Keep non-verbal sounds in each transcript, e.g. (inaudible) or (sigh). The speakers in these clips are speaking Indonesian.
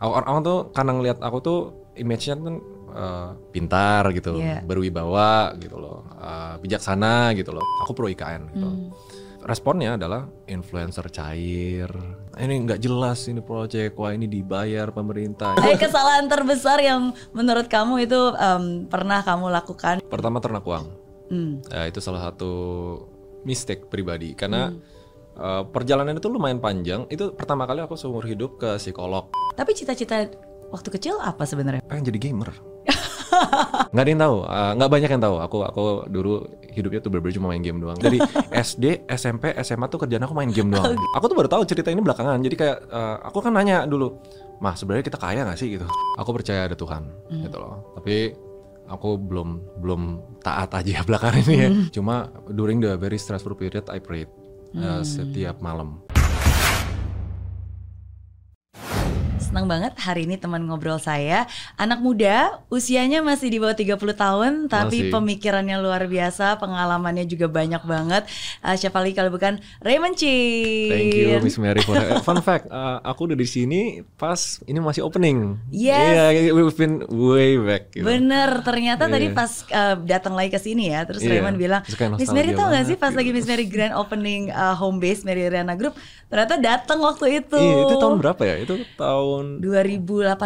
orang, orang tuh karena ngeliat aku tuh image-nya kan uh, pintar gitu, Iya. berwibawa gitu loh, uh, bijaksana gitu loh. Aku pro IKN gitu. Hmm. Responnya adalah influencer cair. Ini nggak jelas ini project, wah ini dibayar pemerintah. Eh kesalahan terbesar yang menurut kamu itu em, pernah kamu lakukan? Pertama ternak uang. Hmm. Ya, itu salah satu mistake pribadi karena uh, perjalanan itu lumayan panjang. Itu pertama kali aku seumur hidup ke psikolog. Tapi cita-cita waktu kecil apa sebenarnya? pengen jadi gamer. (laughs) nggak ada yang tahu, uh, nggak banyak yang tahu. Aku aku dulu hidupnya tuh bener cuma main game doang. Dari SD, (laughs) SMP, SMA tuh kerjaan aku main game doang. Aku tuh baru tahu cerita ini belakangan. Jadi kayak uh, aku kan nanya dulu, mah sebenarnya kita kaya nggak sih gitu? Aku percaya ada Tuhan gitu loh. Tapi aku belum belum taat aja (laughs) belakangan ini ya. Cuma during the very stressful period I prayed uh, setiap malam. Senang banget hari ini teman ngobrol saya Anak muda, usianya masih di bawah 30 tahun Tapi Masih. pemikirannya luar biasa, pengalamannya juga banyak banget Eh, Siapa lagi kalau bukan Raymond Chin Thank you Miss Mary for fun fact. uh, aku udah di sini pas ini masih opening. Yes. Iya, we've been way back. Gitu. Bener, ternyata Iya. tadi pas uh, datang lagi ke sini ya, terus Iya, Raymond bilang, Miss Mary tau gak sih pas gitu." lagi Miss Mary grand opening uh, home base Mary Riana Group, ternyata datang waktu itu. Iya, itu tahun berapa ya? Itu tahun 2018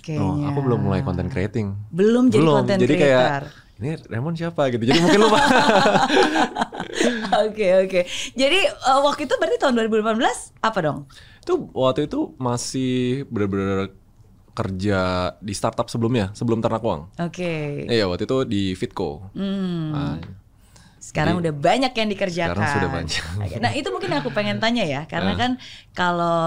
kayaknya. Oh, aku belum mulai content creating. Belum jadi belum. content jadi creator. kayak ini Raymond siapa gitu. Jadi mungkin lupa. (laughs) Oke oke. Jadi uh, waktu itu berarti tahun 2018 apa dong? itu waktu itu masih bener-bener kerja di startup sebelumnya, sebelum ternak uang. Oke. Iya, waktu itu di Fitco. Hmm. Ah, Sekarang udah banyak yang dikerjakan. Sekarang sudah banyak. Nah itu mungkin aku pengen tanya ya, karena Ah. kan kalau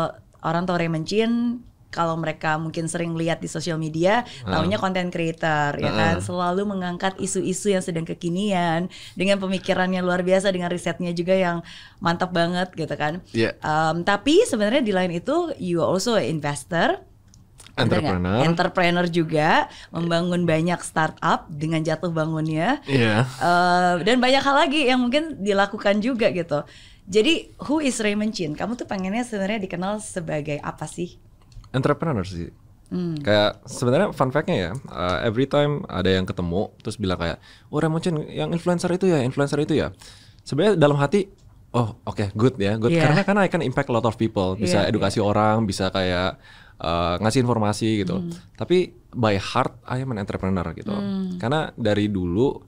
orang tahu Raymond Chin, kalau mereka mungkin sering lihat di sosial media, Ah. taunya content creator, ya kan, selalu mengangkat isu-isu yang sedang kekinian dengan pemikirannya luar biasa, dengan risetnya juga yang mantap banget gitu kan. Iya. Um, tapi sebenarnya di lain itu, you are also an investor. entrepreneur. Entrepreneur juga, membangun banyak startup dengan jatuh bangunnya. Iya. Eh, dan banyak hal lagi yang mungkin dilakukan juga gitu. Jadi who is Raymond Chin? Kamu tuh pengennya sebenarnya dikenal sebagai apa sih? Entrepreneur sih. Hmm. Kayak sebenarnya fun fact-nya ya, uh, every time ada yang ketemu terus bilang kayak, "Oh, Raymond Chen yang influencer itu ya, influencer itu ya." Sebenarnya dalam hati, "Oh, oke, good ya, good." Iya. Karena karena I can impact a lot of people, bisa Iya, edukasi orang, bisa kayak uh, ngasih informasi gitu. Hmm. Tapi by heart I am an entrepreneur gitu. Karena dari dulu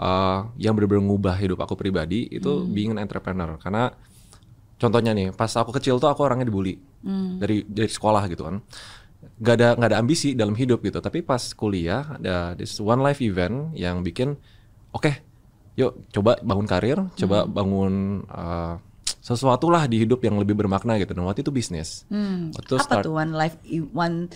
uh, yang benar-benar ngubah hidup aku pribadi itu Hmm. being an entrepreneur. Karena contohnya nih, pas aku kecil tuh aku orangnya dibully Hmm. dari dari sekolah gitu kan nggak ada nggak ada ambisi dalam hidup gitu tapi pas kuliah ada this one life event yang bikin oke yuk coba bangun karir coba bangun uh, sesuatu lah di hidup yang lebih bermakna gitu dan waktu itu bisnis Hmm. waktu itu Apa start tuh one life one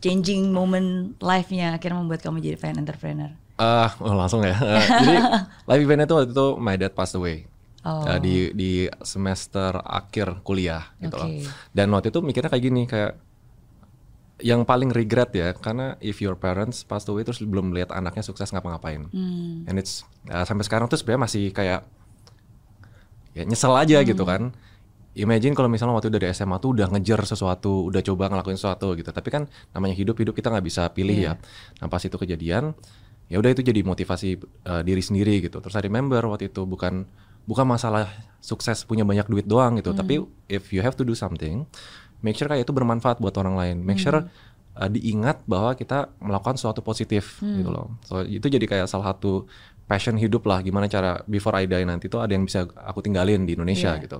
changing moment life-nya akhirnya membuat kamu jadi fan entrepreneur? Ah, oh langsung ya. Eh, jadi (laughs) live event itu waktu itu my dad passed away. Oh. Eh, di di semester akhir kuliah gitu loh. Oke. Dan waktu itu mikirnya kayak gini kayak yang paling regret ya karena if your parents passed away terus belum melihat anaknya sukses ngapa-ngapain. Hmm. And it's eh, sampai sekarang tuh sebenarnya masih kayak ya nyesel aja Hmm. gitu kan. Imagine kalau misalnya waktu dari SMA tuh udah ngejar sesuatu, udah coba ngelakuin sesuatu gitu. Tapi kan namanya hidup hidup kita nggak bisa pilih Iya. ya. Nah pas itu kejadian, ya udah itu jadi motivasi uh, diri sendiri gitu. Terus I remember waktu itu bukan bukan masalah sukses punya banyak duit doang gitu. Tapi if you have to do something, make sure kayak itu bermanfaat buat orang lain. Make sure uh, diingat bahwa kita melakukan sesuatu positif gitu loh. So itu jadi kayak salah satu passion hidup lah. Gimana cara before I die nanti tuh ada yang bisa aku tinggalin di Indonesia Iya. gitu.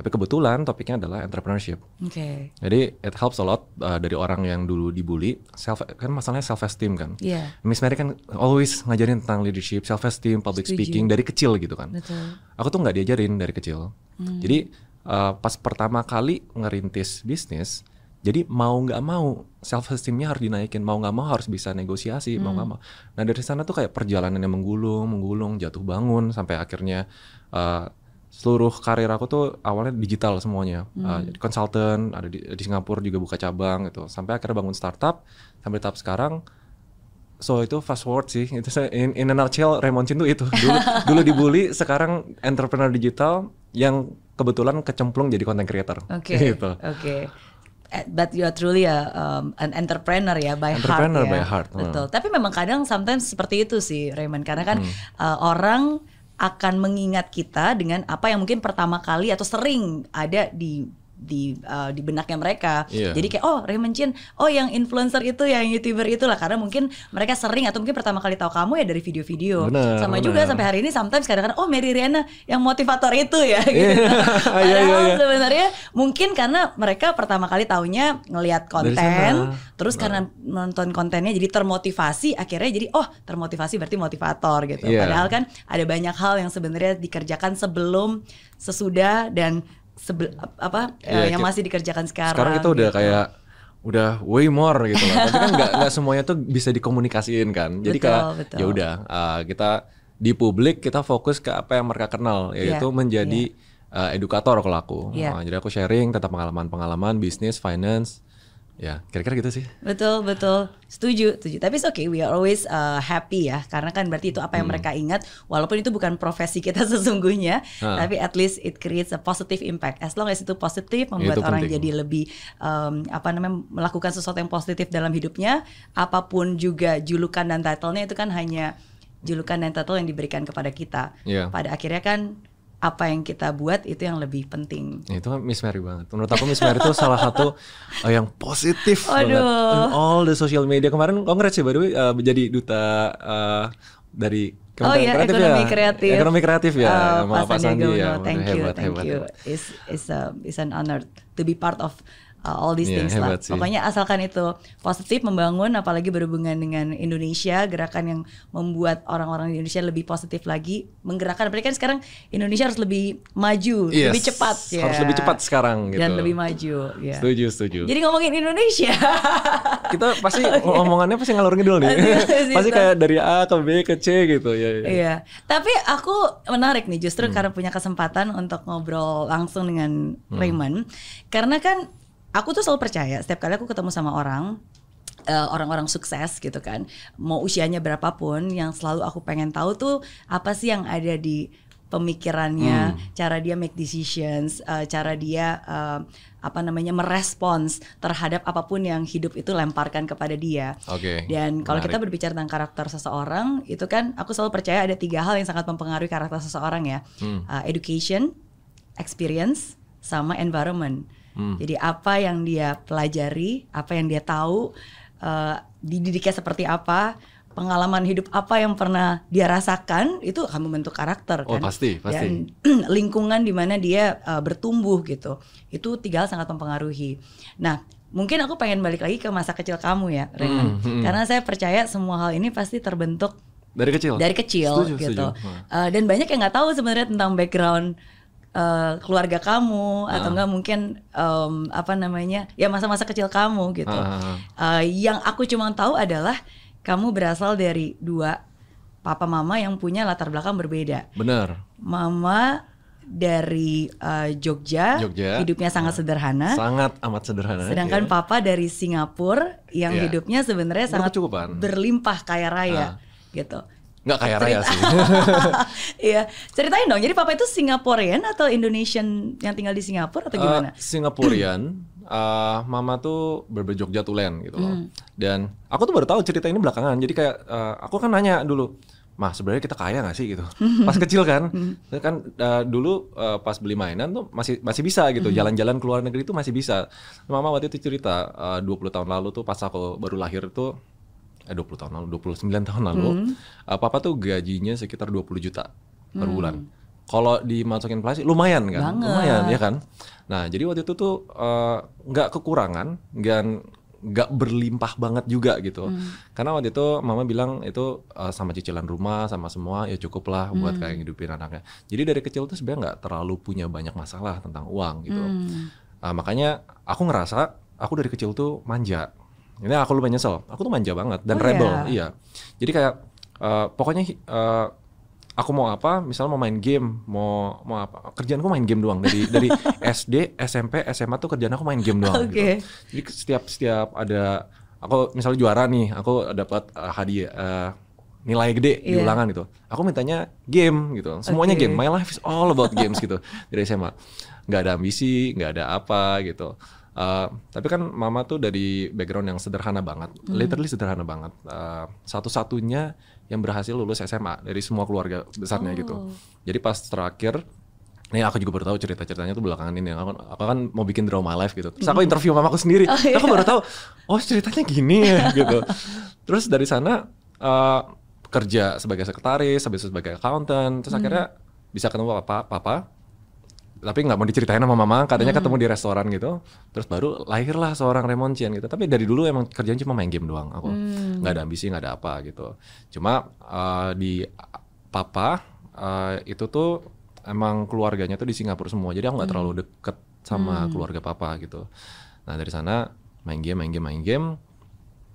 Tapi kebetulan topiknya adalah entrepreneurship. Oke. Jadi it helps a lot uh, dari orang yang dulu dibully. Self kan masalahnya self esteem kan. Iya. Miss Mary kan always ngajarin tentang leadership, self esteem, public Setuju. speaking dari kecil gitu kan. Betul. Aku tuh nggak diajarin dari kecil. Hmm. Jadi uh, pas pertama kali ngerintis bisnis, jadi mau nggak mau self esteemnya harus dinaikin, mau nggak mau harus bisa negosiasi, mau nggak Hmm. mau. Nah dari sana tuh kayak perjalanannya menggulung, menggulung, jatuh bangun sampai akhirnya uh, seluruh karir aku tuh awalnya digital semuanya, Uh, Hmm. jadi konsultan, ada di, di Singapura juga buka cabang gitu, sampai akhirnya bangun startup, sampai tahap sekarang So itu fast forward sih, itu in, in a nutshell Raymond Chin tuh itu dulu (laughs) dulu dibully, sekarang entrepreneur digital yang kebetulan kecemplung jadi content creator. Oke. Gitu. Oke. eh, but you are truly a, um, an entrepreneur ya by Entrepreneur heart ya. by heart, hmm. Betul. Tapi memang kadang sometimes seperti itu sih Raymond karena kan uh, orang akan mengingat kita dengan apa yang mungkin pertama kali atau sering ada di di uh, di benaknya mereka. Iya. Jadi kayak oh Raymond Chin, oh yang influencer itu, yang youtuber itulah karena mungkin mereka sering atau mungkin pertama kali tahu kamu ya dari video-video. Sama benar. juga sampai hari ini sometimes kadang-kadang oh Mary Riana yang motivator itu ya (laughs) gitu. (laughs) Iya, iya, Padahal iya. sebenarnya mungkin karena mereka pertama kali taunya ngelihat konten, terus karena nonton kontennya jadi termotivasi, akhirnya jadi oh termotivasi berarti motivator gitu. Iya. Padahal kan ada banyak hal yang sebenarnya dikerjakan sebelum, sesudah dan sebel, apa eh, Iya, yang masih dikerjakan sekarang. Sekarang kita udah gitu. kayak udah way more gitu loh. Tapi kan nggak nggak semuanya tuh bisa dikomunikasiin kan. Jadi Betul, kayak ya udah uh, kita di publik kita fokus ke apa yang mereka kenal yaitu Iya, menjadi uh, edukator kalau aku. Iya. Uh, jadi aku sharing tentang pengalaman-pengalaman bisnis, finance. Ya, kira-kira gitu sih. Betul betul setuju setuju. Tapi it's okay we are always uh, happy ya karena kan berarti itu apa yang mereka ingat walaupun itu bukan profesi kita (laughs) sesungguhnya Ah. tapi at least it creates a positive impact. As long as itu positif membuat Itu orang penting. jadi lebih um, apa namanya melakukan sesuatu yang positif dalam hidupnya apa pun juga julukan dan title-nya itu kan hanya julukan dan title yang diberikan kepada kita. Iya. Pada akhirnya kan apa yang kita buat itu yang lebih penting. Itu kan Miss Mary banget. Menurut aku Miss Mary itu salah satu uh, (laughs) yang positif banget. Aduh. In all the social media kemarin congrats ya by the way uh, menjadi duta uh, dari Oh iya, Kementerian ekonomi ya? kreatif. Ekonomi kreatif ya, sama Pak Sandi ya. Thank you, hebat, thank hebat, you. It's it's a it's an honor to be part of uh, all these Iya, things lah. sih. Pokoknya asalkan itu positif membangun, apalagi berhubungan dengan Indonesia, gerakan yang membuat orang-orang di Indonesia lebih positif lagi, menggerakkan. Apalagi kan sekarang Indonesia harus lebih maju, Yes, lebih cepat, ya. harus lebih cepat sekarang gitu. dan lebih maju. ya. Setuju, setuju. Jadi ngomongin Indonesia. (laughs) kita pasti (laughs) omongannya pasti ngalur ngidul nih. (laughs) Pasti kayak dari A ke B ke C gitu ya. ya. Iya, tapi aku menarik nih justru Hmm. karena punya kesempatan untuk ngobrol langsung dengan Hmm. Raymond, karena kan aku tuh selalu percaya setiap kali aku ketemu sama orang eh, orang-orang sukses gitu kan, mau usianya berapapun, yang selalu aku pengen tahu tuh apa sih yang ada di pemikirannya, Hmm. cara dia make decisions, eh, cara dia eh, apa namanya merespons terhadap apa pun yang hidup itu lemparkan kepada dia. Oke. Dan kalau kita berbicara tentang karakter seseorang, itu kan aku selalu percaya ada tiga hal yang sangat mempengaruhi karakter seseorang ya, Hmm. Uh, education, experience, sama environment. Hmm. Jadi apa yang dia pelajari, apa yang dia tahu, uh, dididiknya seperti apa, pengalaman hidup apa yang pernah dia rasakan, itu akan membentuk karakter Oh, kan. pasti, pasti. Dan (clears throat) lingkungan di mana dia uh, bertumbuh gitu, itu tiga hal sangat mempengaruhi. Nah. Mungkin aku pengen balik lagi ke masa kecil kamu ya, Raymond. Hmm, hmm. Karena saya percaya semua hal ini pasti terbentuk dari kecil. dari kecil Setuju, gitu. setuju. Uh, dan banyak yang nggak tahu sebenarnya tentang background uh, keluarga kamu atau Ah. enggak mungkin um, apa namanya ya masa-masa kecil kamu gitu. Ah. Uh, yang aku cuma tahu adalah kamu berasal dari dua papa mama yang punya latar belakang berbeda. Bener. Mama dari uh, Jogja, Jogja. hidupnya sangat sederhana. Sangat amat sederhana. Sedangkan ya. papa dari Singapura yang Iya. hidupnya sebenarnya sangat berlimpah kaya raya Ah. gitu. Nggak kaya raya sih. (laughs) Iya, ceritain dong. Jadi papa itu Singaporean atau Indonesian yang tinggal di Singapura atau gimana? Eh, Singapurian, (clears throat) eh, mama tuh berber Jogja Tulen gitu loh. Hmm. Dan aku tuh baru tahu cerita ini belakangan. Jadi kayak eh, aku kan nanya dulu, mah sebenarnya kita kaya nggak sih gitu? (laughs) Pas kecil kan, Hmm. kan eh, dulu eh, pas beli mainan tuh masih masih bisa gitu, Hmm. jalan-jalan ke luar negeri itu masih bisa. Mama waktu itu cerita eh, 20 tahun lalu tuh pas aku baru lahir tuh eh 20 tahun lalu, 29 tahun lalu, Hmm. eh, papa tuh gajinya sekitar 20 juta per bulan. Kalau dimasukin inflasi lumayan kan, Banget. lumayan ya kan. Nah jadi waktu itu tuh eh, nggak kekurangan, nggak nggak berlimpah banget juga gitu. Karena waktu itu mama bilang itu eh, sama cicilan rumah sama semua ya cukup lah buat kayak ngidupin anaknya. Jadi dari kecil tuh sebenarnya nggak terlalu punya banyak masalah tentang uang gitu. Hmm. Nah, makanya aku ngerasa aku dari kecil tuh manja. Ini aku lumayan nyesel. Aku tuh manja banget dan Oh, rebel. ya? Iya. Jadi kayak eh, pokoknya eh, aku mau apa, misalnya mau main game, mau mau apa, kerjaanku main game doang dari dari (laughs) SD, SMP, SMA tuh kerjaan aku main game doang. Oke. Gitu. Jadi setiap setiap ada aku misalnya juara nih, aku dapat eh, hadiah eh, nilai gede di Iya. ulangan gitu. Aku mintanya game gitu. Semuanya Oke. game. My life is all about games gitu dari SMA. Nggak ada ambisi, nggak ada apa gitu. Uh, tapi kan mama tuh dari background yang sederhana banget, Hmm. literally sederhana banget. Uh, Satu-satunya yang berhasil lulus SMA dari semua keluarga besarnya gitu. Oh. Jadi pas terakhir, nih aku juga baru tahu cerita-ceritanya tuh belakangan ini. Aku, aku kan mau bikin Draw My Life gitu. Terus aku interview mamaku sendiri. Hmm. Oh, iya. Aku baru tahu, oh ceritanya gini ya (laughs) gitu. Terus dari sana uh, kerja sebagai sekretaris, habis itu sebagai accountant. Terus akhirnya bisa ketemu papa, papa tapi nggak mau diceritain sama mama katanya ketemu di restoran gitu. Terus baru lahirlah seorang Raymond Chen gitu. Tapi dari dulu emang kerjaan cuma main game doang aku. Nggak ada ambisi nggak ada apa gitu. Cuma uh, di papa uh, itu tuh emang keluarganya tuh di Singapura semua. Jadi aku nggak terlalu deket sama keluarga papa gitu. Nah dari sana main game main game main game.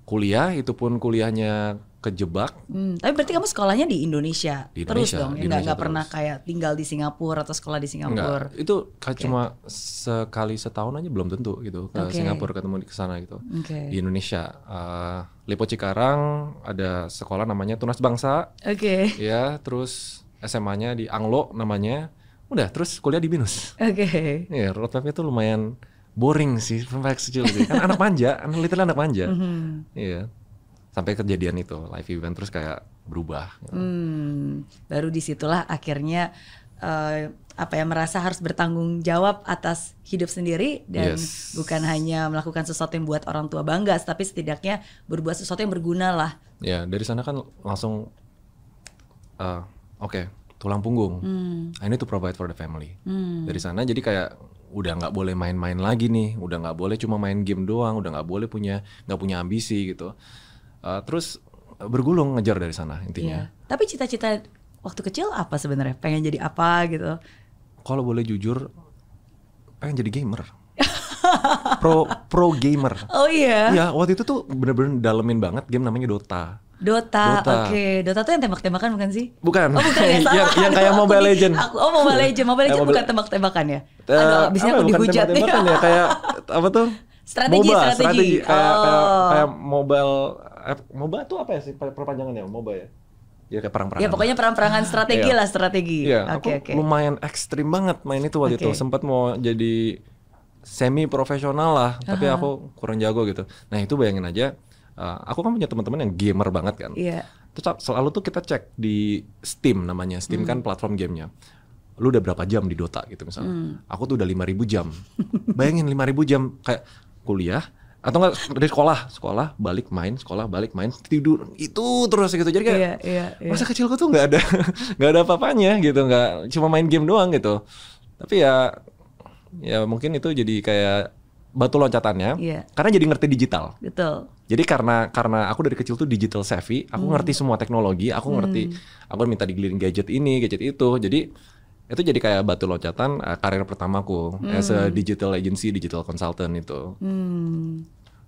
Kuliah itu pun kuliahnya kejebak Hmm, tapi berarti kamu sekolahnya di Indonesia, Di terus Indonesia, dong, di ya nggak Indonesia nggak pernah terus. kayak tinggal di Singapura atau sekolah di Singapura. Enggak, itu kayak cuma sekali setahun aja belum tentu gitu ke Oke. Singapura ketemu di sana gitu. Oke. Di Indonesia, eh, Lipo Cikarang ada sekolah namanya Tunas Bangsa, Oke. ya, terus SMA-nya di Anglo namanya. Udah, terus kuliah di Binus. Oke. Ya, roadmapnya tuh lumayan boring sih, sampai kecil gitu. Kan anak manja, anak (laughs) literally anak manja. Mhm. Iya. Sampai kejadian itu, live event terus kayak berubah. gitu. Hmm, baru di situlah akhirnya eh, apa ya merasa harus bertanggung jawab atas hidup sendiri dan Yes. bukan hanya melakukan sesuatu yang buat orang tua bangga, tapi setidaknya berbuat sesuatu yang berguna lah. Ya dari sana kan langsung eh, oke tulang punggung. I need to provide for the family. Dari sana jadi kayak udah nggak boleh main-main lagi nih, udah nggak boleh cuma main game doang, udah nggak boleh punya nggak punya ambisi gitu. Eh, terus eh, bergulung ngejar dari sana intinya. Iya. Tapi cita-cita waktu kecil apa sebenarnya? Pengen jadi apa gitu? Kalau boleh jujur, pengen jadi gamer. (laughs) pro pro gamer. Oh iya. Iya waktu itu tuh bener-bener dalemin banget game namanya Dota. Dota, Dota. oke. Dota tuh yang tembak-tembakan bukan sih? Bukan, Oh bukan ya, (laughs) yang, yang kayak Mobile Legend. Aku, oh Mobile Legend, Mobile Legend bukan tembak-tembakan ya? Eh, Aduh, abisnya aku bukan dihujat nih. tembak-tembakan ya kayak apa tuh? Strategi, MOBA, strategi. kayak, kayak Oh. kayak mobile eh, MOBA tuh apa ya sih per- perpanjangannya MOBA ya? Ya kayak perang-perangan. Ya pokoknya perang-perangan strategi Iya. lah strategi. Iya, Oke aku oke. lumayan ekstrim banget main itu waktu itu. Oke. Sempat mau jadi semi profesional lah, tapi aku kurang jago gitu. Nah itu bayangin aja, uh, aku kan punya teman-teman yang gamer banget kan. Iya. Terus selalu tuh kita cek di Steam namanya. Steam kan platform gamenya. Lu udah berapa jam di Dota gitu misalnya. Aku tuh udah 5000 jam. Bayangin 5000 jam kayak kuliah atau enggak dari sekolah, sekolah balik main, sekolah balik main, tidur itu terus gitu. Jadi kayak Iya, iya, iya. masa kecilku tuh nggak ada (laughs) nggak ada apa-apanya gitu, nggak cuma main game doang gitu. Tapi ya ya mungkin itu jadi kayak batu loncatannya Iya. karena jadi ngerti digital. Betul. Jadi karena karena aku dari kecil tuh digital savvy, aku ngerti semua teknologi, aku ngerti, aku minta digilirin gadget ini, gadget itu. Jadi itu jadi kayak batu loncatan uh, karir pertamaku as a digital agency, digital consultant itu. Hmm.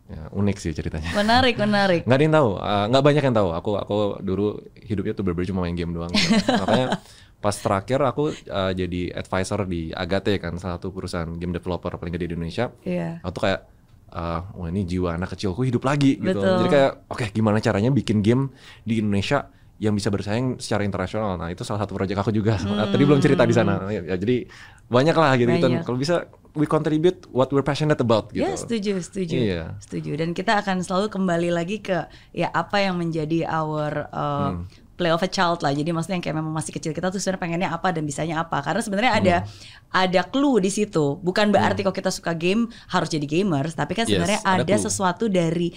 Ya, unik sih ceritanya. Menarik, menarik. (laughs) Nggak ada yang tahu, uh, nggak banyak yang tahu. Aku aku dulu hidupnya tuh bener cuma main game doang. gitu. (laughs) Makanya pas terakhir aku uh, jadi advisor di Agate kan, salah satu perusahaan game developer paling gede di Indonesia Iya. aku tuh kayak uh, wah ini jiwa anak kecilku hidup lagi gitu Betul. jadi kayak oke gimana caranya bikin game di Indonesia yang bisa bersaing secara internasional nah itu salah satu proyek aku juga (laughs) tadi belum cerita di sana ya, ya, jadi banyak lah gitu Hmm. Banyak. kalau bisa we contribute what we're passionate about gitu Ya setuju, setuju, Iya. setuju. Dan kita akan selalu kembali lagi ke ya apa yang menjadi our uh, Hmm. play of a child lah. Jadi maksudnya yang kayak memang masih kecil kita tuh sebenarnya pengennya apa dan bisanya apa. Karena sebenarnya ada Hmm. ada clue di situ. Bukan berarti kalau kita suka game harus jadi gamers, tapi kan Yes, sebenarnya ada ada, clue. sesuatu dari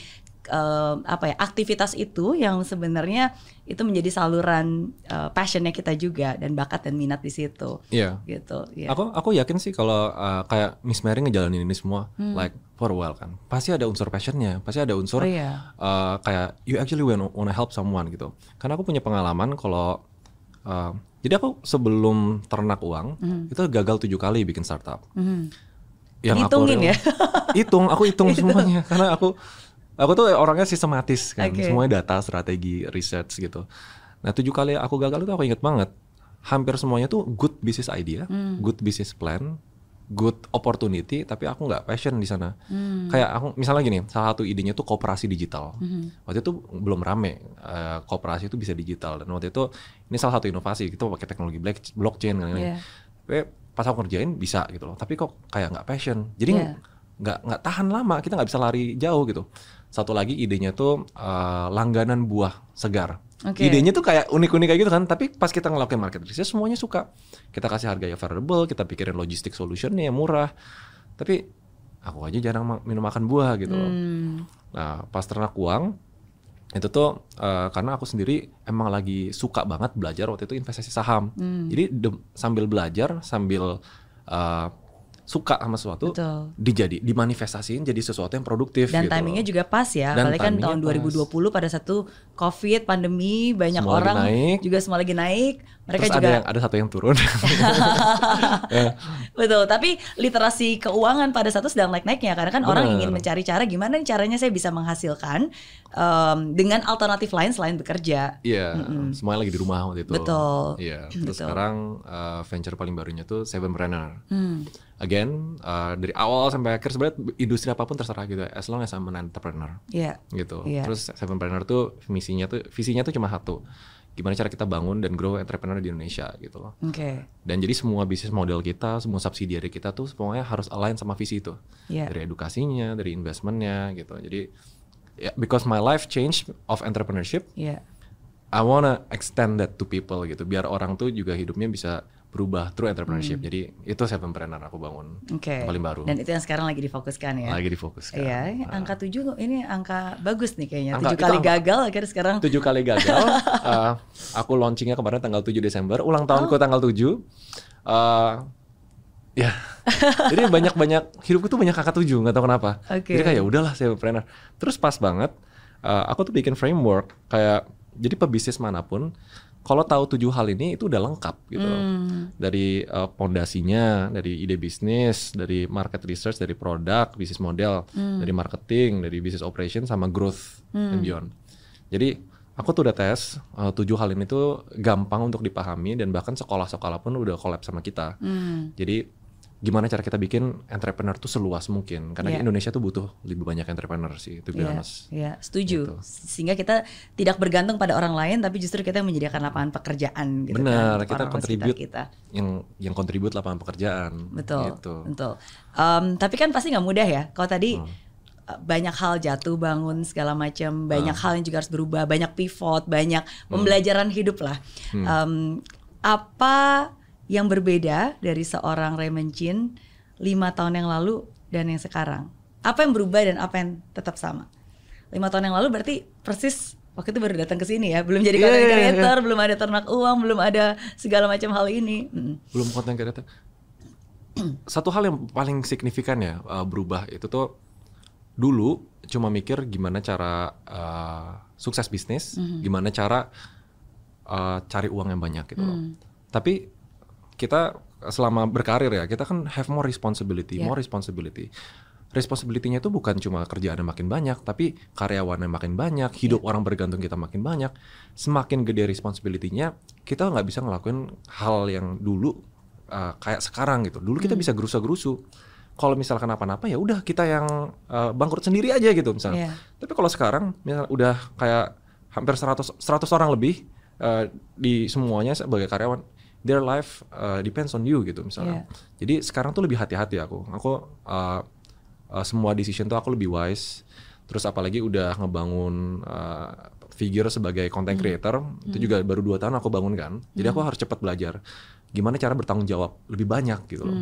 uh, apa ya aktivitas itu yang sebenarnya itu menjadi saluran uh, passionnya kita juga dan bakat dan minat di situ. Iya. Gitu. Ya. Aku aku yakin sih kalau uh, kayak Miss Mary ngejalanin ini semua like for a while kan. Pasti ada unsur passionnya, pasti ada unsur Hmm. Oh, iya. uh, kayak you actually wanna, wanna help someone gitu. Karena aku punya pengalaman kalau uh, jadi aku sebelum ternak uang itu gagal tujuh kali bikin startup. Mhm. Yang Ngitungin real- ya? (laughs) hitung, aku hitung semuanya karena aku aku tuh orangnya sistematis kan, Oke. semuanya data, strategi, research gitu. Nah tujuh kali aku gagal itu aku inget banget. Hampir semuanya tuh good business idea, Hmm. good business plan, good opportunity, tapi aku nggak passion di sana. Hmm. Kayak aku misalnya gini, salah satu idenya tuh kooperasi digital. Waktu itu belum rame eh, kooperasi itu bisa digital dan waktu itu ini salah satu inovasi kita pakai teknologi black- blockchain kan. Iya. Tapi pas aku kerjain bisa gitu loh, tapi kok kayak nggak passion. Jadi nggak nggak tahan lama kita nggak bisa lari jauh gitu satu lagi idenya tuh uh, langganan buah segar Oke. idenya tuh kayak unik-unik kayak gitu kan tapi pas kita ngelakuin market research semuanya suka kita kasih harga yang affordable kita pikirin logistik solutionnya yang murah tapi aku aja jarang minum makan buah gitu loh Hmm. Nah, pas ternak uang itu tuh eh, karena aku sendiri emang lagi suka banget belajar waktu itu investasi saham. Hmm. Jadi de- sambil belajar, sambil eh, suka sama sesuatu, Betul. dijadi dimanifestasiin jadi sesuatu yang produktif Dan gitu timingnya loh. juga pas ya, Dan apalagi kan tahun pas. 2020 pada satu COVID, pandemi, banyak Semua orang naik. juga semua lagi naik. Mereka Terus juga ada yang ada satu yang turun. (laughs) betul. Tapi literasi keuangan pada satu sedang naik-naiknya karena kan orang Bener. ingin mencari cara gimana caranya saya bisa menghasilkan em, dengan alternatif lain selain bekerja. Iya, semuanya lagi di rumah waktu itu. Betul. Iya, (clears throat) terus Betul. sekarang eh, venture paling barunya tuh Sevenpreneur. Hmm. Again, eh, dari awal sampai akhir sebenarnya industri apa pun terserah gitu, as long as I'm an entrepreneur. Iya. gitu. Iya. Terus Sevenpreneur tuh misinya tuh visinya tuh cuma satu. Gimana cara kita bangun dan grow entrepreneur di Indonesia gitu loh. Oke. Dan jadi semua bisnis model kita, semua subsidiary kita tuh semuanya harus align sama visi itu. Iya. Dari edukasinya, dari investmentnya gitu. Jadi ya, because my life change of entrepreneurship, Iya. I wanna extend that to people gitu. Biar orang tuh juga hidupnya bisa berubah through entrepreneurship. Jadi itu Sevenpreneur aku bangun. Hmm. Oke. Yang paling baru. Dan itu yang sekarang lagi difokuskan ya. Lagi difokuskan. Iya, ini angka 7 ini angka bagus nih kayaknya. Angka- 7 itu kali angka- gagal akhirnya sekarang tujuh kali gagal. Eh, (laughs) aku launchingnya kemarin tanggal 7 Desember, ulang tahunku tanggal 7. Eh, ya, (laughs) jadi banyak-banyak hidupku tuh banyak angka 7 nggak tahu kenapa. Oke. Jadi kayak ya udahlah saya trainer. Terus pas banget, eh, aku tuh bikin framework kayak jadi pebisnis mana pun kalau tahu tujuh hal ini itu udah lengkap gitu. Hmm. dari eh, pondasinya, dari ide bisnis, dari market research, dari produk, bisnis model, Hmm. dari marketing, dari business operation sama growth and beyond. Jadi aku tuh udah tes eh, tujuh hal ini tuh gampang untuk dipahami dan bahkan sekolah-sekolah pun udah collab sama kita. Hmm. Jadi gimana cara kita bikin entrepreneur tuh seluas mungkin karena di Indonesia tuh butuh lebih banyak entrepreneur sih itu Iya, honest. iya, setuju. Gitu. Sehingga kita tidak bergantung pada orang lain, tapi justru kita yang menyediakan lapangan pekerjaan. Gitu Benar, kan, kita contribute Kita. yang yang kontribut lapangan pekerjaan. Betul, Gitu. betul. Em, tapi kan pasti nggak mudah ya. Kalau tadi Hmm. eh, banyak hal jatuh bangun segala macam, banyak Hmm. hal yang juga harus berubah, banyak pivot, banyak pembelajaran hidup lah. Hmm. Em, apa yang berbeda dari seorang Raymond Chin lima tahun yang lalu dan yang sekarang? Apa yang berubah dan apa yang tetap sama? Lima tahun yang lalu berarti persis waktu itu baru datang ke sini ya, belum jadi Iya, content iya, iya. creator, belum ada ternak uang, belum ada segala macam hal ini. Mm. belum konten kreator. (clears throat) Satu hal yang paling signifikan ya uh, berubah itu tuh dulu cuma mikir gimana cara uh, sukses bisnis, gimana cara uh, cari uang yang banyak gitu loh. Tapi kita selama berkarir ya kita kan have more responsibility, Yeah. more responsibility. Responsibility-nya itu bukan cuma kerjaan yang makin banyak, tapi karyawan yang makin banyak, hidup orang bergantung kita makin banyak. Semakin gede responsibility-nya, kita nggak bisa ngelakuin hal yang dulu uh, kayak sekarang gitu. Dulu kita bisa gerusa-gerusu. Kalau misalkan apa-apa ya udah kita yang uh, bangkrut sendiri aja gitu misalnya. Iya. Tapi kalau sekarang misal udah kayak hampir 100 100 orang lebih uh, di semuanya sebagai karyawan their life uh, depends on you gitu misalnya. Jadi sekarang tuh lebih hati-hati aku. Aku uh, uh, semua decision tuh aku lebih wise. Terus apalagi udah ngebangun uh, figure sebagai content creator itu juga baru dua tahun aku bangun kan. Jadi aku harus cepat belajar gimana cara bertanggung jawab lebih banyak gitu loh.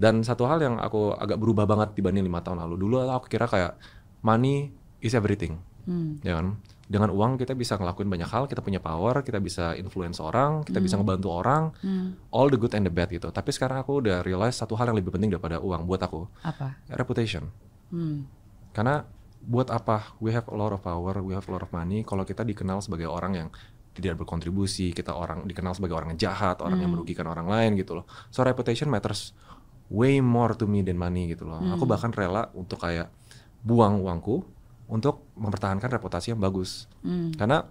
Dan satu hal yang aku agak berubah banget dibanding lima tahun lalu. Dulu aku kira kayak money is everything, Hmm. ya kan? Dengan uang kita bisa ngelakuin banyak hal, kita punya power, kita bisa influence orang, kita bisa ngebantu orang, Hmm. all the good and the bad gitu. Tapi sekarang aku udah realize satu hal yang lebih penting daripada uang buat aku, Apa? reputation. Hmm. Karena buat apa? We have a lot of power, we have a lot of money. Kalau kita dikenal sebagai orang yang tidak berkontribusi, kita orang dikenal sebagai orang yang jahat, orang yang merugikan orang lain gitu loh. So reputation matters way more to me than money gitu loh. Aku bahkan rela untuk kayak buang uangku untuk mempertahankan reputasi yang bagus. Hmm. Karena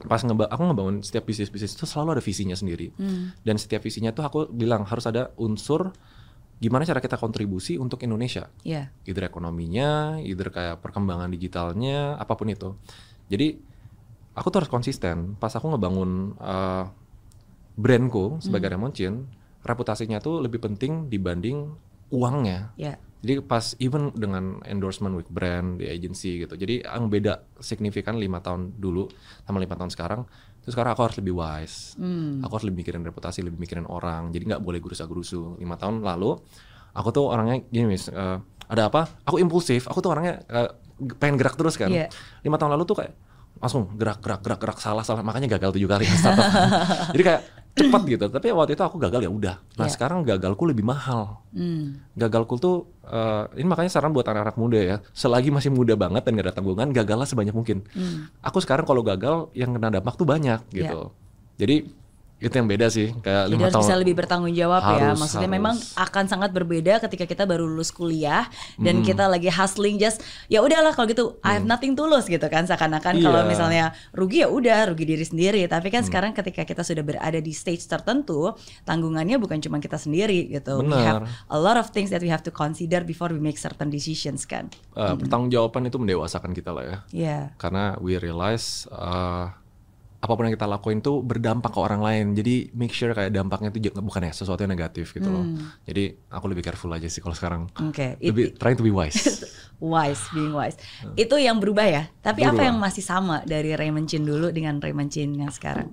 pas ngeba aku ngebangun setiap bisnis bisnis itu selalu ada visinya sendiri. Hmm. Dan setiap visinya tuh aku bilang harus ada unsur gimana cara kita kontribusi untuk Indonesia Ya. either ekonominya, either kayak perkembangan digitalnya, apa pun itu. Jadi aku tuh harus konsisten. Pas aku ngebangun uh, brandku sebagai Raymond Chin, reputasinya tuh lebih penting dibanding uangnya. Ya. Jadi pas even dengan endorsement with brand di agency gitu. Jadi yang beda signifikan lima tahun dulu sama lima tahun sekarang. Terus sekarang aku harus lebih wise. Hmm. Aku harus lebih mikirin reputasi, lebih mikirin orang. Jadi nggak boleh gerusa-gerusu. Lima tahun lalu aku tuh orangnya gini mis, eh, ada apa? Aku impulsif. Aku tuh orangnya eh, pengen gerak terus kan. Iya. Lima tahun lalu tuh kayak langsung gerak gerak gerak gerak salah salah makanya gagal tujuh kali startup. (laughs) Jadi kayak cepat gitu. Tapi waktu itu aku gagal ya udah. Nah Iya. sekarang gagalku lebih mahal Hmm. gagalku tuh eh, ini makanya saran buat anak-anak muda ya selagi masih muda banget dan gak ada tanggungan gagallah sebanyak mungkin Hmm. aku sekarang kalau gagal yang kena dampak tuh banyak gitu jadi itu yang beda sih kayak lima tahun bisa lebih bertanggung jawab ya. Harus, Maksudnya harus. memang akan sangat berbeda ketika kita baru lulus kuliah Hmm. dan kita lagi hustling just ya udahlah kalau gitu I have nothing to lose gitu kan seakan-akan Iya. kalau misalnya rugi ya udah rugi diri sendiri. Tapi kan sekarang ketika kita sudah berada di stage tertentu, tanggungannya bukan cuma kita sendiri gitu. We have a lot of things that we have to consider before we make certain decisions kan. Eh, pertanggungjawaban itu mendewasakan kita lah ya Ya. karena we realize eh, apa pun yang kita lakuin tuh berdampak ke orang lain jadi make sure kayak dampaknya itu bukan ya sesuatu yang negatif gitu loh Hmm. jadi aku lebih careful aja sih kalau sekarang Oke. It- lebih trying to be wise (laughs) wise, being wise. Itu yang berubah ya. Tapi apa Hmm. Berubah. yang masih sama dari Raymond Chin dulu dengan Raymond Chin yang sekarang?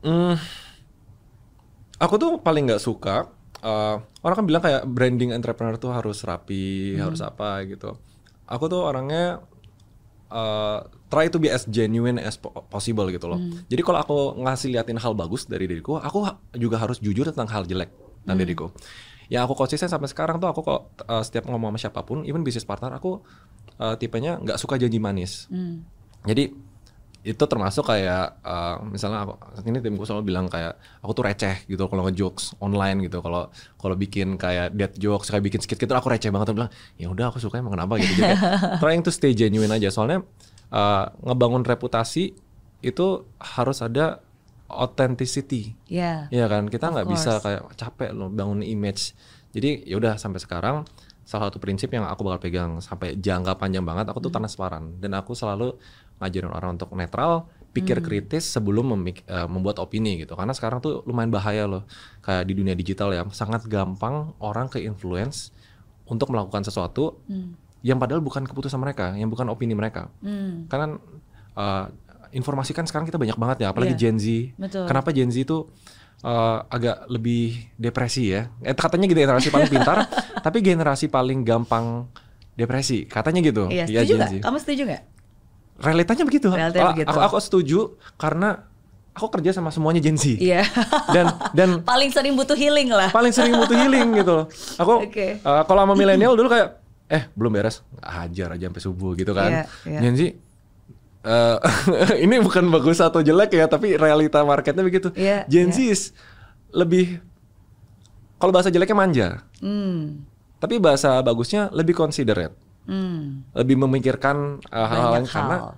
Hmm, aku tuh paling nggak suka eh, orang kan bilang kayak branding entrepreneur tuh harus rapi, harus apa gitu. Aku tuh orangnya eh, try to be as genuine as po- possible gitu loh. Jadi kalau aku ngasih liatin hal bagus dari diriku, aku juga harus jujur tentang hal jelek tentang diriku. Yang aku konsisten sampai sekarang tuh aku kok eh, setiap ngomong sama siapa pun, even bisnis partner aku eh, tipenya nggak suka janji manis. Hmm. Jadi itu termasuk kayak eh, misalnya aku ini timku selalu bilang kayak aku tuh receh gitu kalau ngejokes online gitu kalau kalau bikin kayak dead jokes kayak bikin skit gitu aku receh banget aku bilang ya udah aku suka emang kenapa gitu jadi (laughs) trying to stay genuine aja soalnya eh, ngebangun reputasi itu harus ada authenticity Ya. Iya kan, kita nggak bisa kayak capek loh bangun image. Jadi ya udah sampai sekarang salah satu prinsip yang aku bakal pegang sampai jangka panjang banget aku tuh transparan dan aku selalu ngajarin orang untuk netral, pikir kritis sebelum memik- eh, membuat opini gitu. Karena sekarang tuh lumayan bahaya loh kayak di dunia digital ya, sangat gampang orang ke influence untuk melakukan sesuatu Hmm. Yang padahal bukan keputusan mereka, yang bukan opini mereka. Hmm. Karena eh, informasi kan sekarang kita banyak banget ya, apalagi Iya. Gen Z. Betul. Kenapa Gen Z itu eh, agak lebih depresi ya? Eh, katanya gitu generasi paling pintar, (laughs) tapi generasi paling gampang depresi. Katanya gitu. Iya, ya, setuju Gen? Z. Kamu setuju nggak? Realitanya begitu. Realitanya Aku- begitu. Aku, aku setuju karena aku kerja sama semuanya Gen Z. Iya. Dan dan (laughs) Paling sering butuh healing lah. paling sering butuh healing gitu loh. Aku (laughs) Oke. eh, kalau sama milenial dulu kayak eh belum beres, hajar aja sampai subuh gitu kan. Iya. Gen Z eh, (laughs) ini bukan bagus atau jelek ya, tapi realita marketnya begitu. Iya, Gen. Z lebih kalau bahasa jeleknya manja, Hmm. tapi bahasa bagusnya lebih considerate, Hmm. lebih memikirkan eh, hal-hal Banyak karena hal.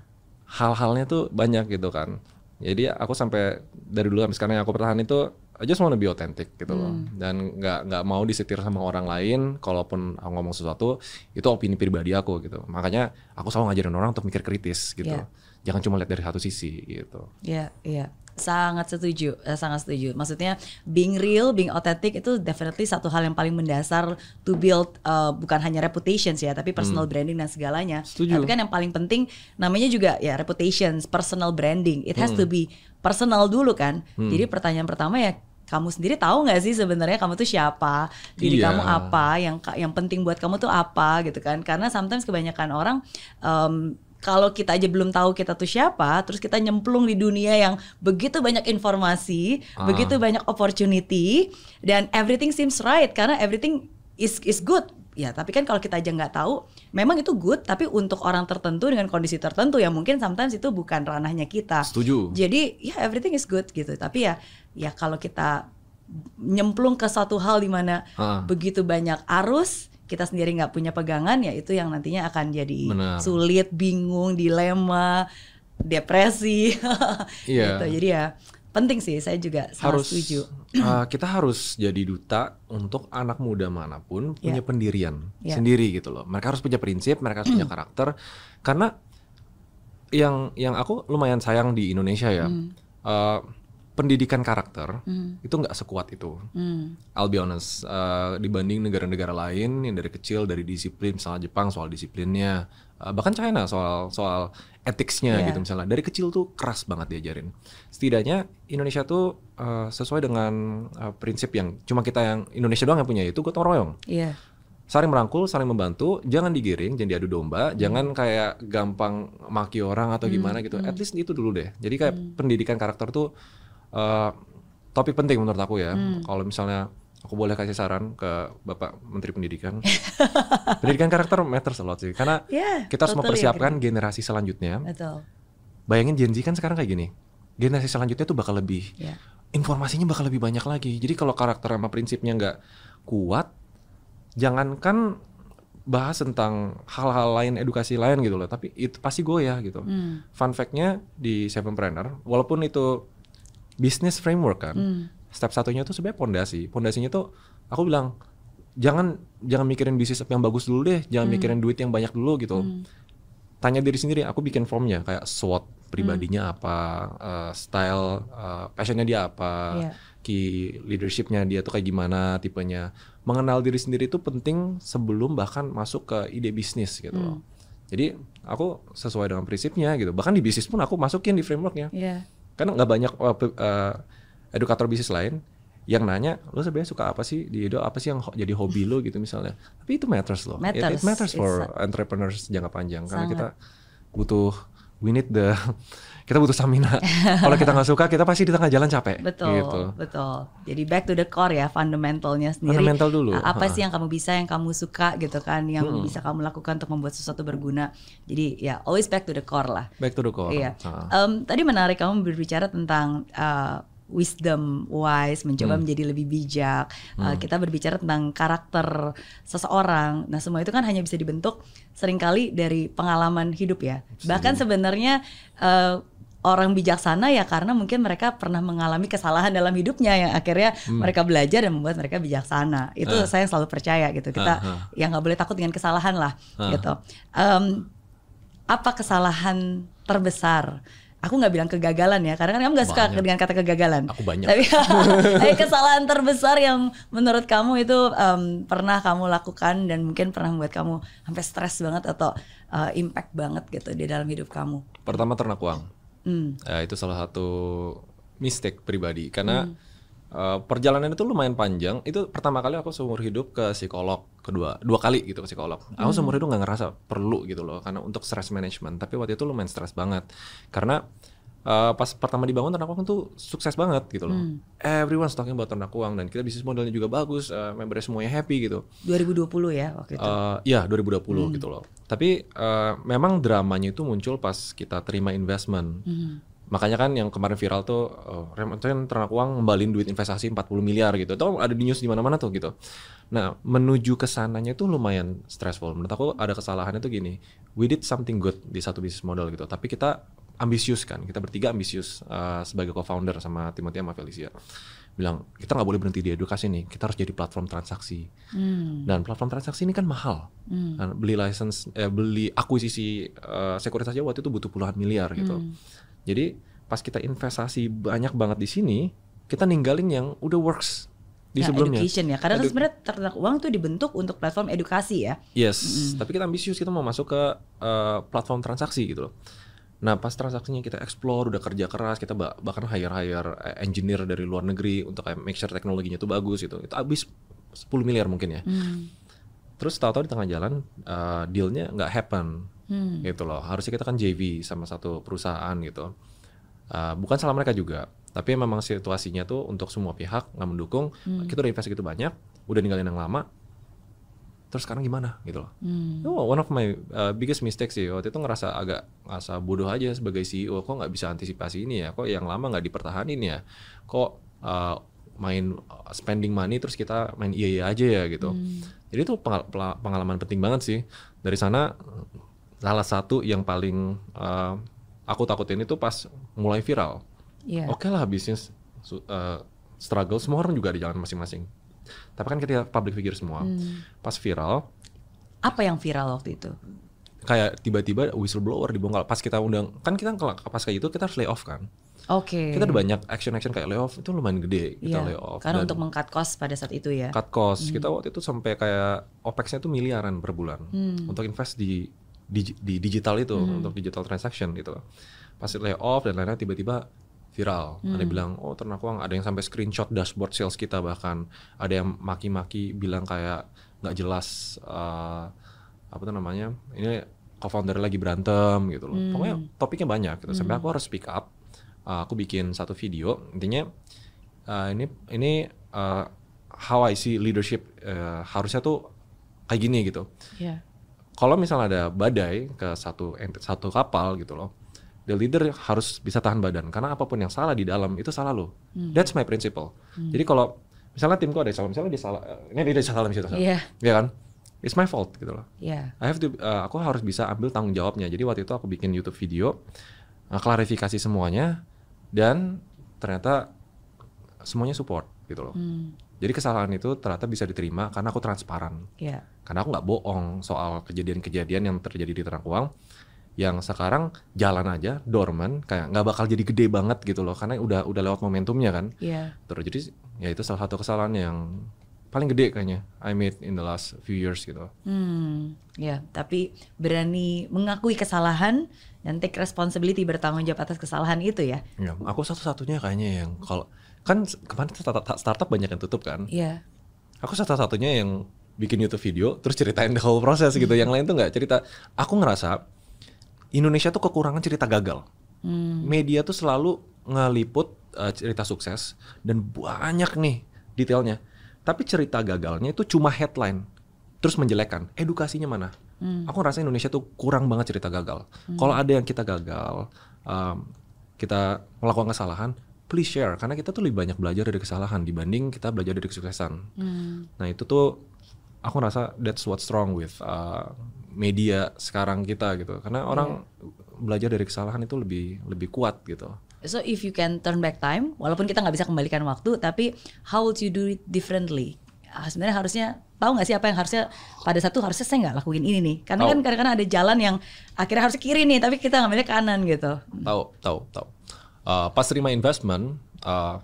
hal-halnya tuh banyak gitu kan. Jadi aku sampai dari dulu sampai sekarang yang aku pertahan itu I just wanna be authentic gitu loh. Hmm. Dan nggak nggak mau disetir sama orang lain. Kalaupun aku ngomong sesuatu itu opini pribadi aku gitu. Makanya aku selalu ngajarin orang untuk mikir kritis gitu. Iya. Jangan cuma lihat dari satu sisi gitu. Iya, iya. Sangat setuju, eh, sangat setuju. Maksudnya being real, being authentic itu definitely satu hal yang paling mendasar to build uh, bukan hanya reputations ya, tapi personal branding dan segalanya. Hmm. Setuju. Tapi kan yang paling penting namanya juga ya reputations, personal branding. It has Hmm. to be personal dulu kan. Jadi pertanyaan pertama ya kamu sendiri tahu nggak sih sebenarnya kamu tuh siapa, diri Iya. kamu apa, yang yang penting buat kamu tuh apa gitu kan? Karena sometimes kebanyakan orang um, kalau kita aja belum tahu kita tuh siapa, terus kita nyemplung di dunia yang begitu banyak informasi, Ah. begitu banyak opportunity, dan everything seems right karena everything is is good. Ya, tapi kan kalau kita aja nggak tahu, memang itu good, tapi untuk orang tertentu dengan kondisi tertentu yang mungkin sometimes itu bukan ranahnya kita. Setuju. Jadi ya everything is good gitu. Tapi ya ya kalau kita nyemplung ke suatu hal di mana Ah. begitu banyak arus, kita sendiri nggak punya pegangan ya itu yang nantinya akan jadi Benar. sulit, bingung, dilema, depresi. (laughs) Iya. gitu. Jadi ya penting sih saya juga harus setuju. uh, (clears throat) kita harus jadi duta untuk anak muda mana pun punya Ya. pendirian Ya. sendiri gitu loh. Mereka harus punya prinsip, mereka harus punya karakter. Karena yang yang aku lumayan sayang di Indonesia ya. Hmm. uh, pendidikan karakter Hmm. itu nggak sekuat itu. Hmm. I'll be honest, uh, dibanding negara-negara lain yang dari kecil dari disiplin, misalnya Jepang soal disiplinnya, bahkan China soal soal etiknya Yeah. gitu misalnya. Dari kecil tuh keras banget diajarin. Setidaknya Indonesia tuh uh, sesuai dengan uh, prinsip yang cuma kita yang Indonesia doang yang punya itu gotong royong. Iya. Saling merangkul, saling membantu, jangan digiring, jangan diadu domba, Hmm. jangan kayak gampang maki orang atau gimana gitu. At least itu dulu deh. Jadi kayak Hmm. pendidikan karakter tuh uh, topik penting menurut aku ya. Hmm. Kalau misalnya aku boleh kasih saran ke Bapak Menteri Pendidikan, (laughs) pendidikan karakter matters a lot sih. Karena Yeah, kita harus totally mempersiapkan generasi selanjutnya. Betul. Bayangin Gen Z kan sekarang kayak gini. Generasi selanjutnya tuh bakal lebih Ya. informasinya bakal lebih banyak lagi. Jadi kalau karakter sama prinsipnya nggak kuat, jangankan bahas tentang hal-hal lain, edukasi lain gitu loh. Tapi itu pasti goyah gitu. Hmm. Fun fact-nya di Sevenpreneur, walaupun itu business framework kan, Hmm. Step satunya tuh sebenarnya pondasi. Pondasinya tuh aku bilang jangan jangan mikirin bisnis yang bagus dulu deh, jangan Hmm. mikirin duit yang banyak dulu gitu. Tanya diri sendiri, aku bikin formnya kayak SWOT pribadinya Hmm. apa, eh, style, eh, passionnya dia apa, Iya. key leadershipnya dia tuh kayak gimana tipenya. Mengenal diri sendiri itu penting sebelum bahkan masuk ke ide bisnis gitu loh. Hmm. Jadi aku sesuai dengan prinsipnya gitu. Bahkan di bisnis pun aku masukin di frameworknya. Iya. Karena nggak banyak uh, uh, edukator bisnis lain yang nanya, lo sebenarnya suka apa sih di Edo? Apa sih yang ho- jadi hobi lo gitu misalnya? Tapi itu matters loh. It- It, Matters. matters for It's entrepreneurs jangka panjang karena Sangat. kita butuh we need the (laughs) kita butuh stamina. (laughs) Kalau kita nggak suka, kita pasti di tengah jalan capek. Betul, Gitu. betul. Jadi back to the core ya, fundamentalnya sendiri. Fundamental dulu. Apa Ha. sih yang kamu bisa, yang kamu suka gitu kan, yang Hmm. bisa kamu lakukan untuk membuat sesuatu berguna. Jadi ya always back to the core lah. Back to the core. Iya. Ha. Em, tadi menarik kamu berbicara tentang uh, wisdom wise, mencoba Hmm. menjadi lebih bijak. Uh, kita berbicara tentang karakter seseorang. Nah, semua itu kan hanya bisa dibentuk sering kali dari pengalaman hidup ya. Bahkan sebenarnya uh, orang bijaksana ya karena mungkin mereka pernah mengalami kesalahan dalam hidupnya yang akhirnya mereka belajar dan membuat mereka bijaksana. Itu Hmm. Ah. saya selalu percaya gitu. Kita Ah, ah. yang nggak boleh takut dengan kesalahan lah Ah. gitu. Em, apa kesalahan terbesar? Aku nggak bilang kegagalan ya, karena kan kamu nggak suka dengan kata kegagalan. Aku banyak. Tapi tapi (laughs) (laughs) kesalahan terbesar yang menurut kamu itu em, pernah kamu lakukan dan mungkin pernah membuat kamu sampai stres banget atau eh, impact banget gitu di dalam hidup kamu. Pertama ternak uang. Hmm. Ya, itu salah satu mistake pribadi karena Hmm. Uh, perjalanan itu lumayan panjang. Itu pertama kali aku seumur hidup ke psikolog, kedua dua kali gitu ke psikolog. Aku Hmm. seumur hidup nggak ngerasa perlu gitu loh karena untuk stress management. Tapi waktu itu lumayan stres banget karena uh, pas pertama dibangun ternak uang tuh sukses banget gitu loh. Hmm. Everyone's talking about ternak uang dan kita bisnis modelnya juga bagus, uh, membernya semuanya happy gitu. 2020 ya waktu itu. Uh, ya 2020 Hmm. gitu loh. Tapi uh, memang dramanya itu muncul pas kita terima investment. Hmm. Makanya kan yang kemarin viral tuh uh, Remington ternak uang ngembalin duit investasi 40 miliar gitu. Itu ada di news di mana-mana tuh gitu. Nah, menuju ke sananya itu lumayan stressful. Menurut aku ada kesalahannya tuh gini. We did something good di satu bisnis model gitu. Tapi kita ambisius kan. Kita bertiga ambisius uh, sebagai co-founder sama Timothy sama Felicia. Bilang, kita nggak boleh berhenti di edukasi nih. Kita harus jadi platform transaksi. Hmm. Dan platform transaksi ini kan mahal. Hmm. Kan beli license, eh, beli akuisisi eh, sekuritas aja waktu itu butuh puluhan miliar gitu. Hmm. Jadi pas kita investasi banyak banget di sini, kita ninggalin yang udah works di Ya, sebelumnya. education ya. Karena kan Edu- sebenarnya ternak uang tuh dibentuk untuk platform edukasi ya. Yes, tapi kita ambisius kita mau masuk ke eh, platform transaksi gitu loh. Nah pas transaksinya kita explore, udah kerja keras, kita ba- bahkan hire hire engineer dari luar negeri untuk make sure teknologinya tuh bagus gitu. Itu habis 10 miliar mungkin ya. Hmm. Terus tahu-tahu di tengah jalan eh, dealnya nggak happen Hmm. gitu loh. Harusnya kita kan JV sama satu perusahaan gitu. Uh, bukan salah mereka juga, tapi memang situasinya tuh untuk semua pihak nggak mendukung. Hmm. Kita udah invest gitu banyak, udah ninggalin yang lama. Terus sekarang gimana gitu loh. Hmm. Oh, one of my uh, biggest mistakes sih waktu itu ngerasa agak ngerasa bodoh aja sebagai CEO. Kok nggak bisa antisipasi ini ya? Kok yang lama nggak dipertahanin ya? Kok uh, main uh, spending money terus kita main iya iya aja ya gitu. Hmm. Jadi itu pengal- pengalaman penting banget sih. Dari sana salah satu yang paling uh, aku takutin itu pas mulai viral. Iya. Oke lah bisnis uh, struggle semua orang juga di jalan masing-masing. Tapi kan kita public figure semua. Hmm. Pas viral Apa yang viral waktu itu? kayak tiba-tiba whistleblower dibongkar pas kita undang kan kita pas kayak gitu kita harus lay off kan Oke. Kita ada banyak action-action kayak layoff itu lumayan gede kita Iya, layoff. Karena Dan untuk meng-cut cost pada saat itu ya. cut cost kita waktu itu sampai kayak opex-nya itu miliaran per bulan Hmm. untuk invest di di, di digital itu untuk digital transaction gitu. Pas layoff dan lain-lain tiba-tiba viral. Ada Hmm. yang bilang, oh ternak uang. Ada yang sampai screenshot dashboard sales kita bahkan. Ada yang maki-maki bilang kayak nggak jelas eh, apa tuh namanya. Ini co-founder lagi berantem gitu loh. Hmm. Pokoknya topiknya banyak gitu. Sampai aku harus speak up. Eh, aku bikin satu video. Intinya eh, ini ini eh, how I see leadership eh, harusnya tuh kayak gini gitu Iya. Kalau misalnya ada badai ke satu satu kapal gitu loh, the leader harus bisa tahan badan karena apa pun yang salah di dalam itu salah lo. That's my principle. Jadi kalau misalnya timku ada salah, misalnya dia salah, eh, ini dia salah di situ, Iya. ya kan? It's my fault gitu loh. Iya. I have to, uh, aku harus bisa ambil tanggung jawabnya. Jadi waktu itu aku bikin YouTube video, uh, klarifikasi semuanya, dan ternyata semuanya support gitu loh. Hmm. Jadi kesalahan itu ternyata bisa diterima karena aku transparan Iya. karena aku nggak bohong soal kejadian-kejadian yang terjadi di ternak uang yang sekarang jalan aja dormant kayak nggak bakal jadi gede banget gitu loh karena udah udah lewat momentumnya kan Iya. terus jadi ya itu salah satu kesalahan yang paling gede kayaknya I made in the last few years gitu Hmm, ya, tapi berani mengakui kesalahan dan take responsibility bertanggung jawab atas kesalahan itu ya. ya aku satu-satunya kayaknya yang kalau kan kemarin startup, startup banyak yang tutup kan Iya. aku satu-satunya yang bikin YouTube video terus ceritain the whole process gitu yang lain tuh nggak cerita aku ngerasa Indonesia tuh kekurangan cerita gagal Hmm. media tuh selalu ngeliput uh, cerita sukses dan banyak nih detailnya. Tapi cerita gagalnya itu cuma headline, terus menjelekkan. Edukasinya mana? Hmm. Aku ngerasa Indonesia tuh kurang banget cerita gagal. Kalau ada yang kita gagal, um, kita melakukan kesalahan, please share karena kita tuh lebih banyak belajar dari kesalahan dibanding kita belajar dari kesuksesan. Hmm. Nah itu tuh aku rasa that's what's wrong with uh, media sekarang kita gitu. Karena orang belajar dari kesalahan itu lebih lebih kuat gitu. So if you can turn back time, walaupun kita nggak bisa kembalikan waktu, tapi how would you do it differently? Ah, sebenarnya harusnya tahu nggak sih apa yang harusnya pada satu harusnya saya nggak lakuin ini nih, karena Tahu. kan kadang-kadang ada jalan yang akhirnya harus kiri nih, tapi kita ngambilnya kanan gitu. Tahu tahu tahu. Uh, pas terima investment, uh,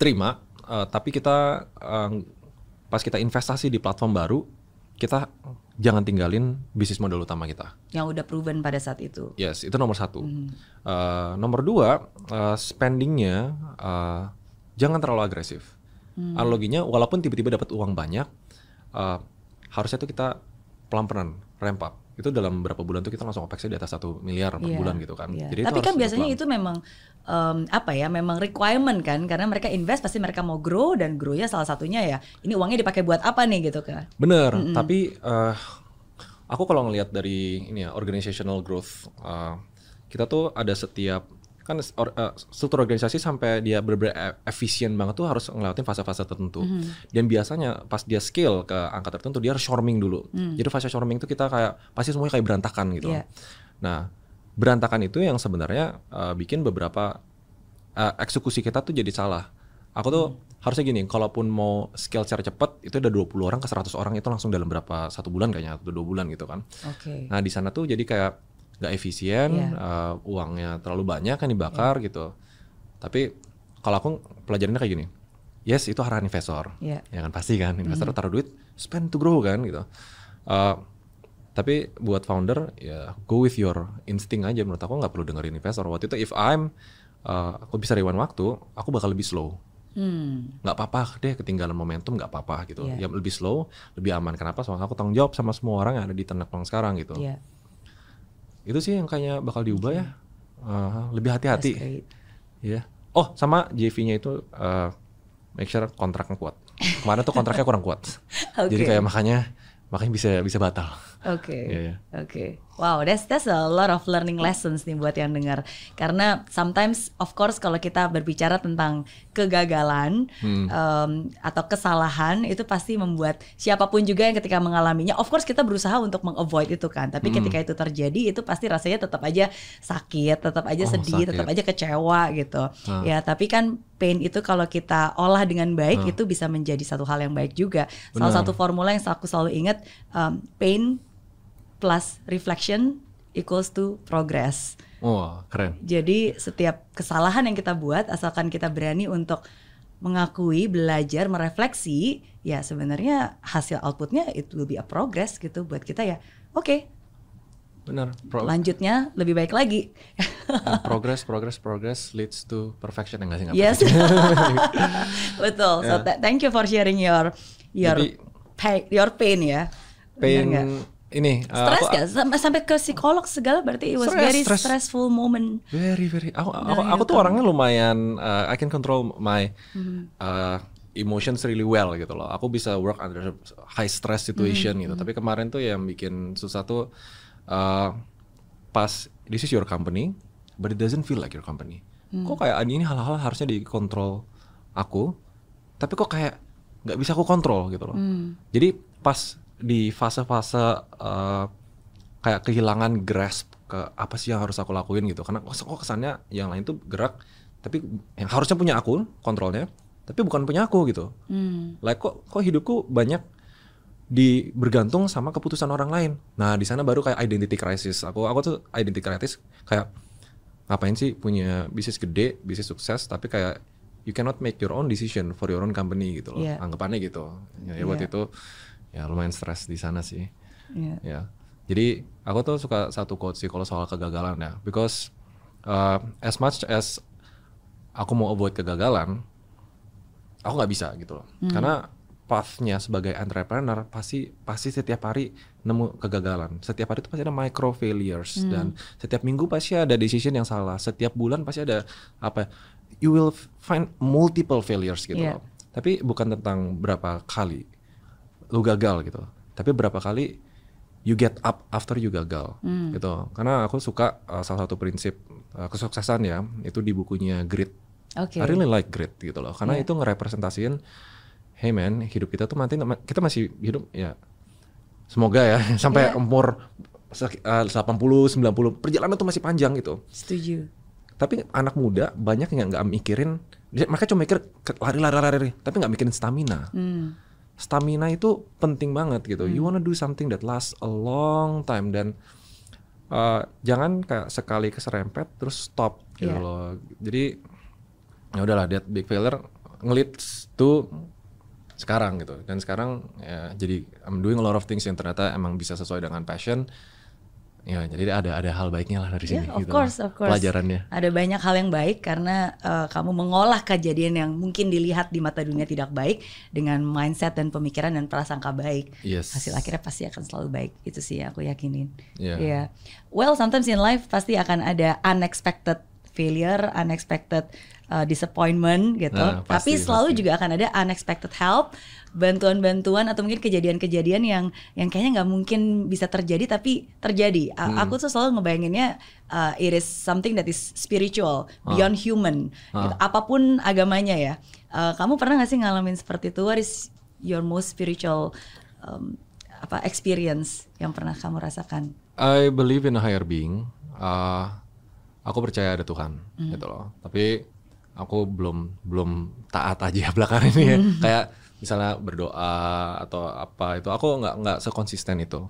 terima. uh, tapi kita uh, pas kita investasi di platform baru, kita jangan tinggalin bisnis model utama kita. Yang udah proven pada saat itu. Yes, itu nomor satu. Uh, nomor dua, uh, spendingnya uh, jangan terlalu agresif. Analoginya, walaupun tiba-tiba dapat uang banyak, uh, harusnya tuh kita pelan-pelan ramp up. Itu dalam berapa bulan tuh kita langsung opex di atas satu miliar per Iya, bulan gitu kan. iya. Jadi Tapi kan biasanya itu memang em, apa ya, memang requirement kan, karena mereka invest pasti mereka mau grow dan grownya salah satunya ya, ini uangnya dipakai buat apa nih gitu kan? Bener, tapi eh, aku kalau ngelihat dari ini ya organizational growth, eh, kita tuh ada setiap kan or- eh, struktur organisasi sampai dia benar-benar efisien banget tuh harus ngelewatin fase-fase tertentu. Dan biasanya pas dia scale ke angka tertentu dia harus shorming dulu. Jadi fase shorming itu kita kayak pasti semuanya kayak berantakan gitu. Iya. Nah, berantakan itu yang sebenarnya eh, bikin beberapa eh, eksekusi kita tuh jadi salah. Aku tuh harusnya gini, kalaupun mau scale secara cepat itu ada 20 orang ke 100 orang itu langsung dalam berapa satu bulan kayaknya atau dua bulan gitu kan. Oke. Nah di sana tuh jadi kayak nggak efisien, Iya. eh, uangnya terlalu banyak kan dibakar gitu. Tapi kalau aku pelajarinnya kayak gini, yes itu arahan investor, Iya. ya kan pasti kan investor taruh duit spend to grow kan gitu. Eh, tapi buat founder ya go with your instinct aja menurut aku nggak perlu dengerin investor. Waktu itu if I'm eh, aku bisa rewind waktu, aku bakal lebih slow Hmm. apa-apa deh ketinggalan momentum nggak apa-apa gitu Iya. yang lebih slow lebih aman kenapa soalnya aku tanggung jawab sama semua orang yang ada di ternak sekarang gitu Iya. Itu sih yang kayaknya bakal diubah ya. Uh, lebih hati-hati. Ya oh sama JV-nya itu uh, make sure kontraknya kuat. Kemarin tuh kontraknya kurang kuat. (laughs) Jadi Oke. kayak makanya makanya bisa bisa batal Oke. Iya, iya. Oke. Wow, that's that's a lot of learning lessons nih buat yang dengar. Karena sometimes of course kalau kita berbicara tentang kegagalan Hmm. em, atau kesalahan itu pasti membuat siapa pun juga yang ketika mengalaminya of course kita berusaha untuk mengavoid itu kan. Tapi Hmm. ketika itu terjadi itu pasti rasanya tetap aja sakit, tetap aja Oh, sedih, sakit. tetap aja kecewa gitu. Ah. Ya, tapi kan pain itu kalau kita olah dengan baik itu bisa menjadi satu hal yang baik juga. Salah Benar. satu formula yang aku selalu ingat um, pain plus reflection equals to progress. Wah, keren. Jadi setiap kesalahan yang kita buat asalkan kita berani untuk mengakui, belajar, merefleksi, ya sebenarnya hasil outputnya it will be a progress gitu buat kita ya. Oke, Benar. Pro- lanjutnya lebih baik lagi. and progress, progress, progress leads to perfection enggak sih? Nggak yes, (laughs) betul. So th- thank you for sharing your your Jadi- pain, your pain ya. Pain? Ini. uh, Stres aku- gak? Sampai, sampai ke psikolog segala berarti it was Stress, very stress. stressful moment. Very very. Aku aku, Dari aku tuh orangnya lumayan. uh, I can control my Hmm. uh, emotions really well gitu loh. Aku bisa work under high stress situation Hmm, gitu. Tapi kemarin tuh yang bikin susah tuh uh, pas this is your company, but it doesn't feel like your company. Hmm. Kok kayak ini hal-hal harusnya dikontrol aku, tapi kok kayak nggak bisa aku kontrol gitu loh. Hmm. Jadi pas di fase-fase uh, kayak kehilangan grasp ke apa sih yang harus aku lakuin gitu karena kok kok kesannya yang lain tuh gerak tapi yang harusnya punya aku kontrolnya tapi bukan punya aku gitu Hmm. like kok kok hidupku banyak di bergantung sama keputusan orang lain nah di sana baru kayak identity crisis aku aku tuh identity crisis kayak ngapain sih punya bisnis gede bisnis sukses tapi kayak you cannot make your own decision for your own company gitu loh Iya. anggapannya gitu ya, ya waktu Iya. itu ya lumayan stres di sana sih. Iya. ya. Jadi aku tuh suka satu quote sih kalau soal kegagalan ya. Because uh, as much as aku mau avoid kegagalan aku nggak bisa gitu loh. Karena pathnya sebagai entrepreneur pasti pasti setiap hari nemu kegagalan. Setiap hari itu pasti ada micro failures dan setiap minggu pasti ada decision yang salah. Setiap bulan pasti ada apa you will find multiple failures gitu Iya. loh. Tapi bukan tentang berapa kali lu gagal gitu tapi berapa kali you get up after you gagal gitu karena aku suka uh, salah satu prinsip uh, kesuksesan ya itu di bukunya Grit Oke. I really like Grit gitu loh karena Iya. itu ngerepresentasiin hey man hidup kita tuh nanti kita masih hidup ya semoga ya (laughs) sampai Iya. umur uh, 80 90 perjalanan tuh masih panjang gitu Setuju. tapi anak muda banyak yang nggak mikirin mereka cuma mikir lari lari lari lari, tapi nggak mikirin stamina Hmm. Stamina itu penting banget gitu. You wanna do something that lasts a long time dan uh, jangan kayak sekali keserempet terus stop gitu Iya. loh. Jadi ya udahlah that big failure ngelits to sekarang gitu. Dan sekarang ya jadi I'm doing a lot of things yang ternyata emang bisa sesuai dengan passion. Ya jadi ada ada hal baiknya lah dari Ya, sini of gitu. course, of course. Pelajarannya. Ada banyak hal yang baik karena eh, kamu mengolah kejadian yang mungkin dilihat di mata dunia tidak baik dengan mindset dan pemikiran dan prasangka baik. Yes. Hasil akhirnya pasti akan selalu baik. Itu sih yang aku yakinin. Iya. Iya. Well, sometimes in life pasti akan ada unexpected failure, unexpected uh, disappointment gitu. Nah, Tapi pasti, selalu pasti. juga akan ada unexpected help, bantuan-bantuan atau mungkin kejadian-kejadian yang yang kayaknya nggak mungkin bisa terjadi tapi terjadi. Hmm. Aku tuh selalu ngebayanginnya uh, it is something that is spiritual, beyond human. Ah. Gitu. Apa pun agamanya ya. Uh, kamu pernah nggak sih ngalamin seperti itu? What is your most spiritual um, apa experience yang pernah kamu rasakan? I believe in a higher being. Uh, aku percaya ada Tuhan, gitu loh. Tapi aku belum belum taat aja (laughs) belakangan ini ya. Kayak misalnya berdoa atau apa itu, aku nggak nggak sekonsisten itu.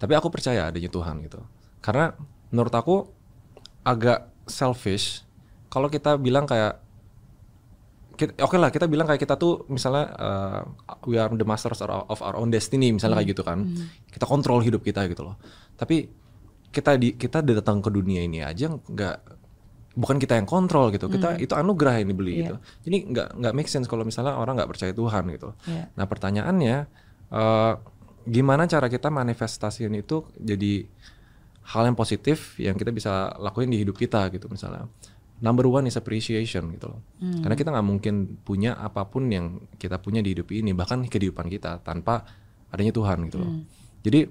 Tapi aku percaya adanya Tuhan gitu. Karena menurut aku agak selfish kalau kita bilang kayak oke lah kita bilang kayak kita tuh misalnya uh, we are the masters of our own destiny misalnya kayak gitu kan kita kontrol hidup kita gitu loh tapi kita di kita datang ke dunia ini aja nggak bukan kita yang kontrol gitu. Kita itu anugerah yang dibeli Iya. gitu. Jadi nggak nggak make sense kalau misalnya orang nggak percaya Tuhan gitu. Iya. nah pertanyaannya uh, gimana cara kita manifestasiin itu jadi hal yang positif yang kita bisa lakuin di hidup kita gitu misalnya. Number one is appreciation gitu loh. Karena kita nggak mungkin punya apa pun yang kita punya di hidup ini bahkan kehidupan kita tanpa adanya Tuhan gitu loh. Jadi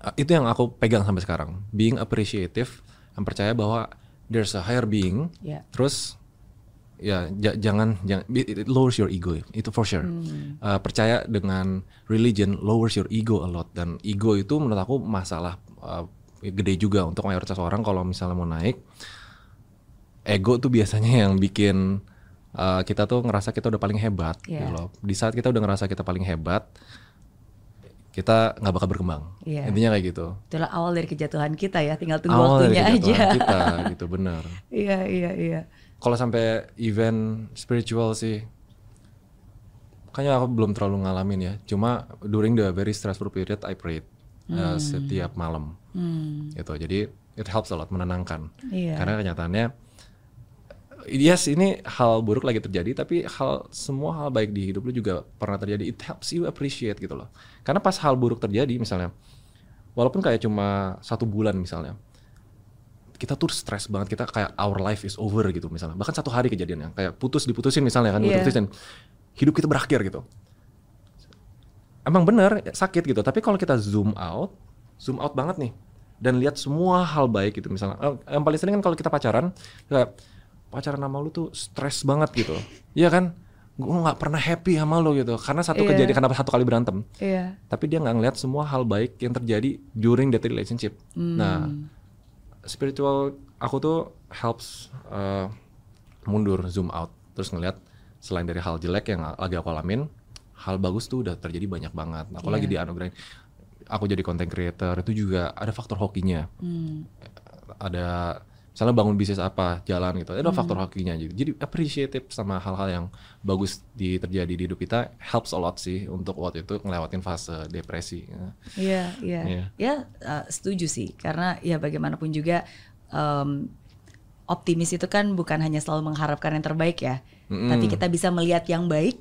uh, itu yang aku pegang sampai sekarang. Being appreciative yang percaya bahwa there's a higher being Ya. terus ya ja- jangan jangan it lowers your ego itu for sure Uh, percaya dengan religion lowers your ego a lot dan ego itu menurut aku masalah uh, gede juga untuk mayoritas orang kalau misalnya mau naik ego tuh biasanya yang bikin uh, kita tuh ngerasa kita udah paling hebat gitu Yeah. loh di saat kita udah ngerasa kita paling hebat kita nggak bakal berkembang. Iya. Intinya kayak gitu. Itulah awal dari kejatuhan kita ya, tinggal tunggu Awal dari waktunya kejatuhan aja. (laughs) kita gitu bener. Iya iya iya. Kalau sampai event spiritual sih, kayaknya aku belum terlalu ngalamin ya. Cuma during the very stressful period I prayed uh, setiap malam. Hmm. Gitu. Jadi it helps a lot menenangkan. Iya. Karena kenyataannya yes ini hal buruk lagi terjadi tapi hal semua hal baik di hidup lu juga pernah terjadi. It helps you appreciate gitu loh. Karena pas hal buruk terjadi misalnya walaupun kayak cuma satu bulan misalnya kita tuh stres banget kita kayak our life is over gitu misalnya bahkan satu hari kejadiannya kayak putus diputusin misalnya kan Iya. diputusin hidup kita berakhir gitu emang bener sakit gitu tapi kalau kita zoom out zoom out banget nih dan lihat semua hal baik gitu misalnya yang paling sering kan kalau kita pacaran kayak pacaran sama lu tuh stres banget gitu (laughs) iya kan gue nggak pernah happy sama lu gitu karena satu Iya. kejadian karena satu kali berantem Iya. tapi dia nggak ngeliat semua hal baik yang terjadi during that relationship. Nah, spiritual aku tuh helps uh, mundur, zoom out, terus ngeliat selain dari hal jelek yang lagi aku alamin, hal bagus tuh udah terjadi banyak banget. Aku lagi Iya. dianugerahin, aku jadi content creator itu juga ada faktor hokinya, Hmm. ada misalnya bangun bisnis apa jalan gitu, ada faktor hokinya gitu. Jadi appreciative sama hal-hal yang bagus di terjadi di hidup kita helps a lot sih untuk waktu itu ngelewatin fase depresi. Iya, iya. Iya. Ya, uh, setuju sih. Karena ya bagaimanapun juga um, optimis itu kan bukan hanya selalu mengharapkan yang terbaik ya. Mm-mm. Tapi kita bisa melihat yang baik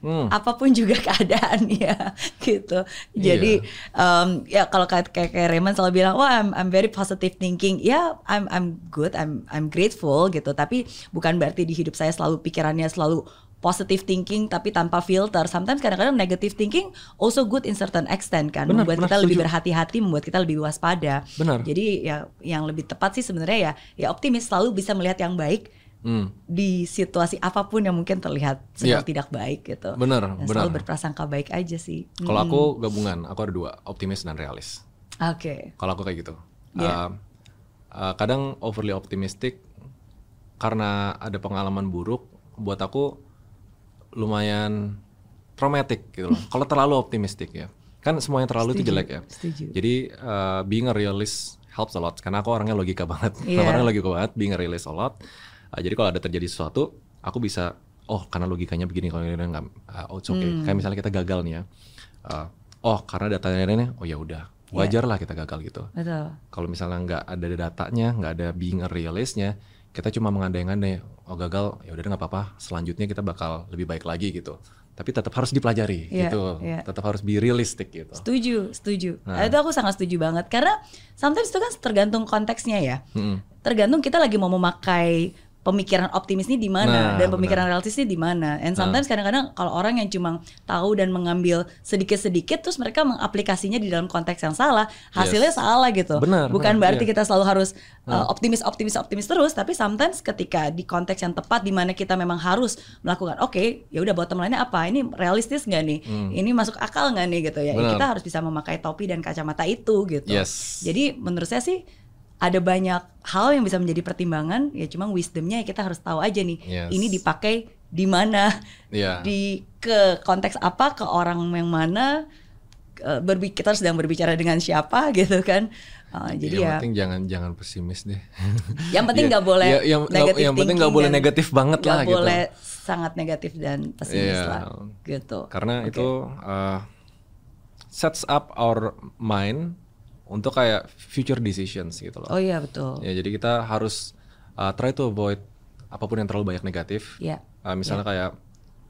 Hmm. apa pun juga (laughs) keadaannya gitu. Jadi um, ya kalau kayak kayak Raymond selalu bilang, wah I'm, I'm very positive thinking. Ya I'm I'm good, I'm I'm grateful gitu. Tapi bukan berarti di hidup saya selalu pikirannya selalu positive thinking tapi tanpa filter. Sometimes kadang-kadang negative thinking also good in certain extent kan, Benar, membuat benar, kita lebih setuju. berhati-hati, membuat kita lebih waspada. Benar. Jadi ya yang lebih tepat sih sebenarnya ya ya optimis selalu bisa melihat yang baik Hmm. di situasi apa pun yang mungkin terlihat sedang Iya. tidak baik gitu. Benar, Dan benar. Selalu berprasangka baik aja sih. Kalau aku gabungan, aku ada dua, optimis dan realis. Oke. Kalau aku kayak gitu. Iya. Uh, uh, kadang overly optimistic karena ada pengalaman buruk buat aku lumayan traumatic gitu loh. (laughs) Kalau terlalu optimistic ya. Kan semuanya terlalu itu Setuju, jelek ya. setuju. Jadi uh, being a realist helps a lot karena aku orangnya logika banget. Iya. (laughs) orangnya logika banget, being a realist a lot. Uh, jadi kalau ada terjadi sesuatu, aku bisa oh karena logikanya begini kalau ini enggak uh, oh, it's okay. Hmm. Kayak misalnya kita gagal nih ya. Uh, oh karena datanya ini oh ya udah. Iya. Wajar lah kita gagal gitu. Betul. Kalau misalnya nggak ada datanya, nggak ada being a realistnya, kita cuma mengandai-andai, oh gagal, ya udah nggak apa-apa. Selanjutnya kita bakal lebih baik lagi gitu. Tapi tetap harus dipelajari Iya, gitu. iya. Tetap harus be realistic gitu. Setuju, setuju. Nah. Itu aku sangat setuju banget karena sometimes itu kan tergantung konteksnya ya. Mm-mm. Tergantung kita lagi mau memakai pemikiran optimis ini di mana Nah, dan pemikiran realistis ini di mana. And sometimes kadang-kadang kalau orang yang cuma tahu dan mengambil sedikit-sedikit terus mereka mengaplikasinya di dalam konteks yang salah, hasilnya Yes. salah gitu. Benar, Bukan benar, berarti iya. kita selalu harus uh, optimis optimis optimis terus, tapi sometimes ketika di konteks yang tepat di mana kita memang harus melakukan oke, ya udah bottom line-nya apa? Ini realistis nggak nih? Ini masuk akal nggak nih gitu ya. Ya, Hmm. Benar. Kita harus bisa memakai topi dan kacamata itu gitu. Yes. Jadi menurut saya sih ada banyak hal yang bisa menjadi pertimbangan ya cuma wisdomnya ya kita harus tahu aja nih Yes. ini dipakai di mana Iya. di ke konteks apa ke orang yang mana ke- berbi kita sedang berbicara dengan siapa gitu kan Uh, jadi yang ya penting jangan jangan pesimis deh. (laughs) yang penting Iya. nggak boleh Ya, yang, negatif yang penting nggak boleh negatif banget lah gitu. boleh sangat negatif dan pesimis Iya. lah gitu Karena Oke. itu uh, sets up our mind untuk kayak future decisions gitu loh. oh iya betul Ya, jadi kita harus uh, try to avoid apa pun yang terlalu banyak negatif. ya Uh, misalnya kayak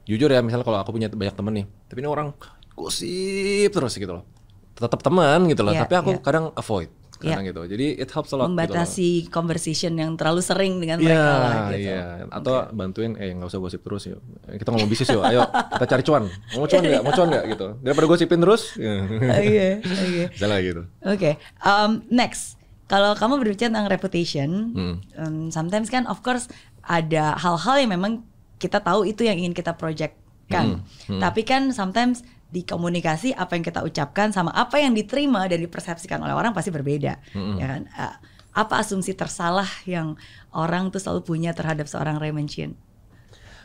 jujur ya, misalnya kalau aku punya banyak temen nih, tapi ini orang gosip terus gitu loh. Tetap teman gitu loh, Iya, tapi aku iya. kadang avoid kadang gitu. Jadi it helps a lot gitu loh. membatasi conversation yang terlalu sering dengan Iya, mereka lah gitu iya. Atau bantuin, eh nggak usah gosip terus yuk. Kita ngomong bisnis yuk. Ayo kita cari cuan. Mau cuan nggak? Mau cuan nggak gitu. Daripada gosipin terus. Oke, oke. Salah gitu. Oke, um, next. Kalau kamu berbicara tentang reputation, Hmm. um, sometimes kan of course ada hal-hal yang memang kita tahu itu yang ingin kita projectkan. Hmm, Tapi kan sometimes di komunikasi apa yang kita ucapkan sama apa yang diterima dan dipersepsikan oleh orang pasti berbeda, Hmm. ya kan? Uh, apa asumsi tersalah yang orang tuh selalu punya terhadap seorang Raymond Chin?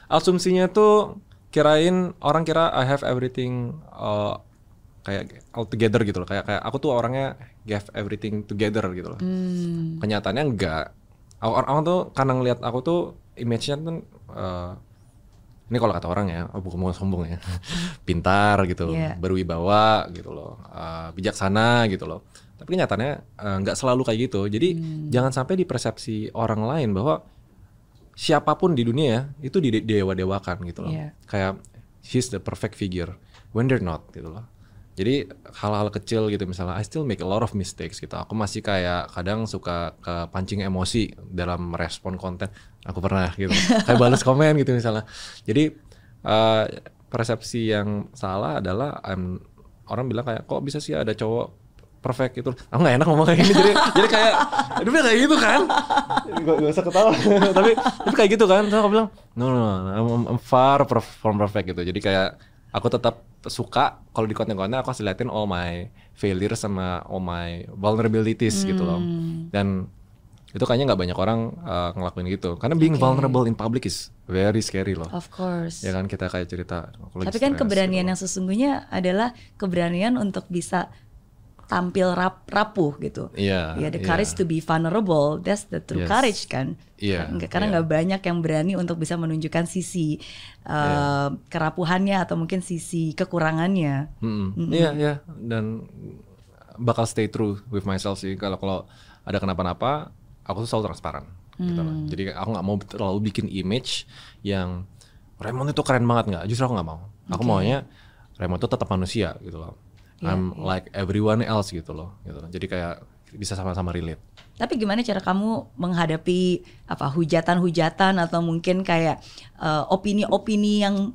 Asumsinya tuh kirain orang kira I have everything uh, kayak all together gitu loh. Kayak kayak aku tuh orangnya give everything together gitu loh. Hmm. Kenyataannya enggak. Orang, orang tuh karena ngelihat aku tuh image-nya tuh eh, ini kalau kata orang ya, oh, bukan mau sombong ya, (laughs) pintar gitu, Iya. berwibawa gitu loh, eh, bijaksana gitu loh. Tapi kenyataannya eh, nggak selalu kayak gitu. Jadi Hmm. jangan sampai di persepsi orang lain bahwa siapa pun di dunia ya itu di dewa-dewakan gitu loh. Iya. Kayak she's the perfect figure when they're not gitu loh. Jadi hal-hal kecil gitu misalnya I still make a lot of mistakes gitu. Aku masih kayak kadang suka ke pancing emosi dalam respon konten. Aku pernah gitu. (laughs) kayak balas komen gitu misalnya. Jadi eh, persepsi yang salah adalah I'm- orang bilang kayak kok bisa sih ada cowok perfect gitu. Aku nggak enak ngomong kayak gini jadi jadi kayak aduh kayak gitu kan. Gak, gak usah ketawa. (laughs) tapi tapi kayak gitu kan. Terus aku bilang no no, no I'm, I'm far from perfect gitu. Jadi kayak aku tetap suka kalau di konten-konten aku harus liatin all my failures sama all my vulnerabilities gitu loh. Dan itu kayaknya nggak banyak orang uh, ngelakuin gitu. Karena being vulnerable in public is very scary loh. Of course. Ya kan kita kayak cerita. Tapi kan stres keberanian gitu. yang sesungguhnya adalah keberanian untuk bisa tampil rap, rapuh gitu. Iya, Ya, the iya. courage to be vulnerable, that's the true Yes. courage kan. Iya, Nggak- Karena iya. nggak banyak yang berani untuk bisa menunjukkan sisi uh, kerapuhannya atau mungkin sisi kekurangannya. Iya iya dan bakal stay true with myself sih kalau kalau ada kenapa-napa aku tuh selalu transparan gitu loh. Hmm. Jadi aku nggak mau terlalu bikin image yang Raymond itu keren banget nggak justru aku nggak mau aku maunya Raymond itu tetap manusia gitu loh Iya, I'm like everyone else gitu loh gitu loh. jadi kayak bisa sama-sama relate Tapi gimana cara kamu menghadapi apa hujatan-hujatan atau mungkin kayak eh, opini-opini yang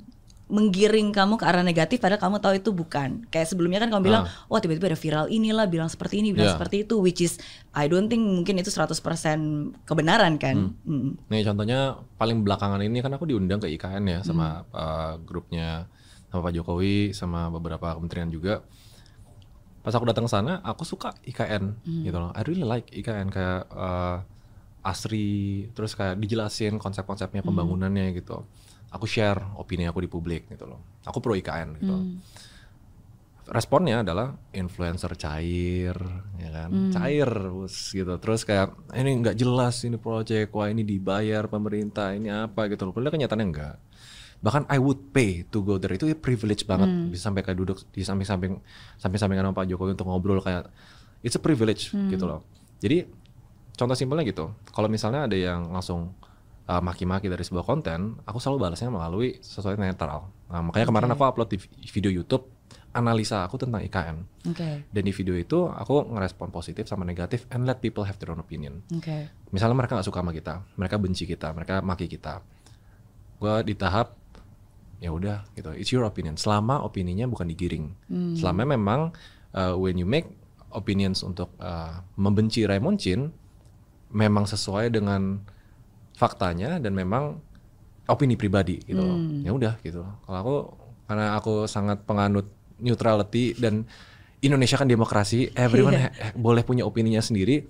menggiring kamu ke arah negatif padahal kamu tahu itu bukan. Kayak sebelumnya kan kamu bilang, "Wah, tiba-tiba ada viral inilah bilang seperti ini, bilang Yeah. seperti itu," which is I don't think mungkin itu 100% kebenaran kan. Mm. Nih contohnya paling belakangan ini kan aku diundang ke IKN ya sama Hmm. uh, grupnya sama Pak Jokowi sama beberapa kementerian juga. Pas aku datang ke sana, aku suka IKN Hmm. gitu loh. I really like IKN kayak uh, asri, terus kayak dijelasin Hmm. konsep-konsepnya pembangunannya gitu. Aku share opini aku di publik gitu loh. Aku pro IKN gitu. Hmm. Responnya adalah influencer cair, ya kan, Hmm. cair gitu. Terus kayak ini nggak jelas ini project, wah ini dibayar pemerintah, ini apa gitu loh. Padahal kenyataannya enggak. Bahkan I would pay to go there itu privilege banget Hmm. bisa sampai kayak duduk di samping-samping samping-sampingan sama Pak Jokowi untuk ngobrol kayak it's a privilege Hmm. gitu loh. Jadi contoh simpelnya gitu, kalau misalnya ada yang langsung uh, maki-maki dari sebuah konten, aku selalu balasnya melalui sesuatu yang netral. Nah, makanya kemarin aku upload di video YouTube analisa aku tentang IKN. Oke. Dan di video itu aku ngerespon positif sama negatif and let people have their own opinion. Oke. Misalnya mereka nggak suka sama kita, mereka benci kita, mereka maki kita. Gua di tahap ya udah gitu. It's your opinion. Selama opininya bukan digiring. Selama memang uh, when you make opinions untuk uh, membenci Raymond Chin memang sesuai dengan faktanya dan memang opini pribadi gitu loh. Ya udah gitu. Kalau aku karena aku sangat penganut neutrality dan Indonesia kan demokrasi, everyone ha- boleh punya opininya sendiri.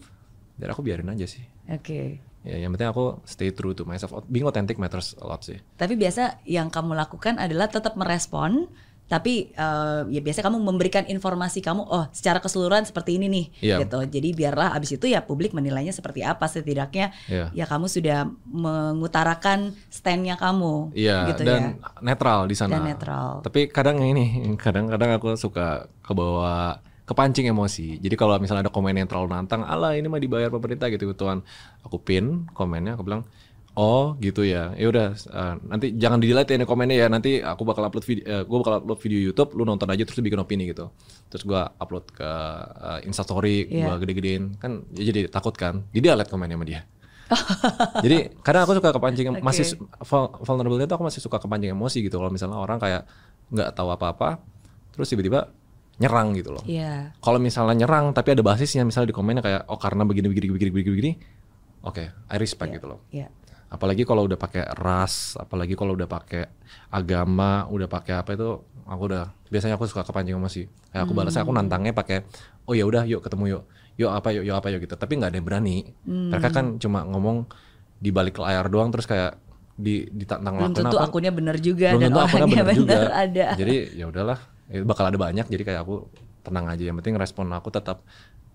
Dan aku biarin aja sih. Oke. Ya, yang penting aku stay true to myself. Being authentic matters a lot sih. Tapi biasa yang kamu lakukan adalah tetap merespon, tapi eh, ya biasa kamu memberikan informasi kamu, oh secara keseluruhan seperti ini nih, Iya. gitu. Jadi biarlah abis itu ya publik menilainya seperti apa setidaknya, Iya. ya kamu sudah mengutarakan standnya kamu, Iya, gitu dan ya. netral di sana. Dan netral. Tapi kadang ini, kadang-kadang aku suka kebawa kepancing emosi. Jadi kalau misalnya ada komen yang terlalu nantang, ala ini mah dibayar pemerintah gitu tuan. Aku pin komennya, aku bilang, oh gitu ya. Ya udah, eh, nanti jangan di delete ya ini komennya ya. Nanti aku bakal upload video, eh, gue bakal upload video YouTube, lu nonton aja terus lu bikin opini gitu. Terus gua upload ke eh, Instastory, Iya. gua gede-gedein, kan ya jadi takut kan. Jadi delete komennya sama dia. (laughs) Jadi kadang aku suka kepancing Oke. masih vulnerable itu aku masih suka kepancing emosi gitu kalau misalnya orang kayak nggak tahu apa-apa terus tiba-tiba nyerang gitu loh. Iya. Kalau misalnya nyerang tapi ada basisnya misalnya di komennya kayak oh karena begini begini begini begini begini. Oke, I respect gitu loh. Iya. Apalagi kalau udah pakai ras, apalagi kalau udah pakai agama, udah pakai apa itu aku udah biasanya aku suka kepancing emosi. Kayak aku balasnya aku nantangnya pakai oh ya udah yuk ketemu yuk. Yuk apa yuk yuk apa yuk gitu. Tapi nggak ada yang berani. Mereka kan cuma ngomong di balik layar doang terus kayak di ditantang Belum tentu apa. akunnya benar juga Belum dan tentu orangnya bener (laughs) juga. benar ada. Jadi ya udahlah eh, bakal ada banyak jadi kayak aku tenang aja yang penting respon aku tetap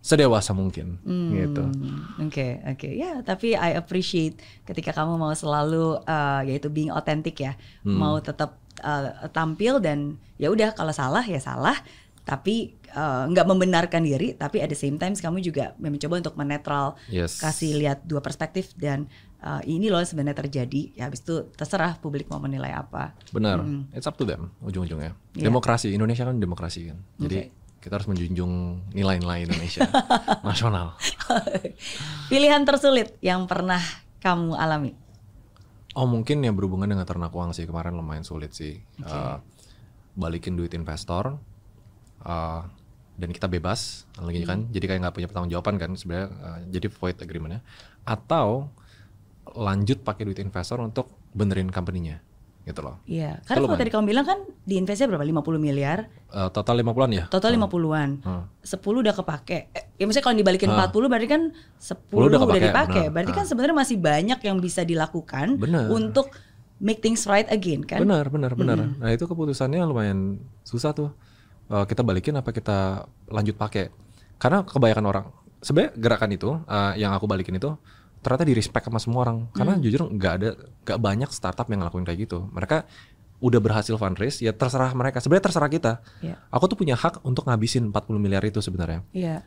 sedewasa mungkin gitu. Hmm, Oke, oke. Ya, tapi I appreciate ketika kamu mau selalu uh, yaitu being authentic ya. Hmm. Mau tetap uh, tampil dan ya udah kalau salah ya salah, tapi uh, nggak membenarkan diri, tapi at the same time kamu juga mencoba untuk menetral, Yes. kasih lihat dua perspektif dan uh, ini loh sebenarnya terjadi. Ya habis itu terserah publik mau menilai apa. Benar, it's up to them ujung-ujungnya. Iya. Demokrasi Indonesia kan demokrasi kan, jadi kita harus menjunjung nilai-nilai Indonesia (laughs) nasional. Pilihan tersulit yang pernah kamu alami. Oh mungkin yang berhubungan dengan ternak uang sih kemarin lumayan sulit sih. Eh, balikin duit investor eh, dan kita bebas lagi kan. Jadi kayak nggak punya pertanggungjawaban kan sebenarnya. eh, jadi void agreementnya. Atau lanjut pakai duit investor untuk benerin company-nya gitu loh. Iya, karena kalau tadi kamu bilang kan di investnya berapa? 50 miliar. Eh, total 50-an ya? Total 50-an. Hmm. 10 udah kepake. Eh, ya maksudnya kalau dibalikin 40 berarti kan 10 udah udah, kepake, dipakai. benar. Berarti kan sebenarnya masih banyak yang bisa dilakukan Benar. untuk make things right again kan? Benar, benar, benar. Nah itu keputusannya lumayan susah tuh. Eh, kita balikin apa kita lanjut pakai? Karena kebanyakan orang, sebenarnya gerakan itu eh, yang aku balikin itu ternyata di respect sama semua orang. Karena jujur nggak ada, nggak banyak startup yang ngelakuin kayak gitu. Mereka udah berhasil fundraise, ya terserah mereka. Sebenarnya terserah kita. Iya. Aku tuh punya hak untuk ngabisin 40 miliar itu sebenarnya. Iya.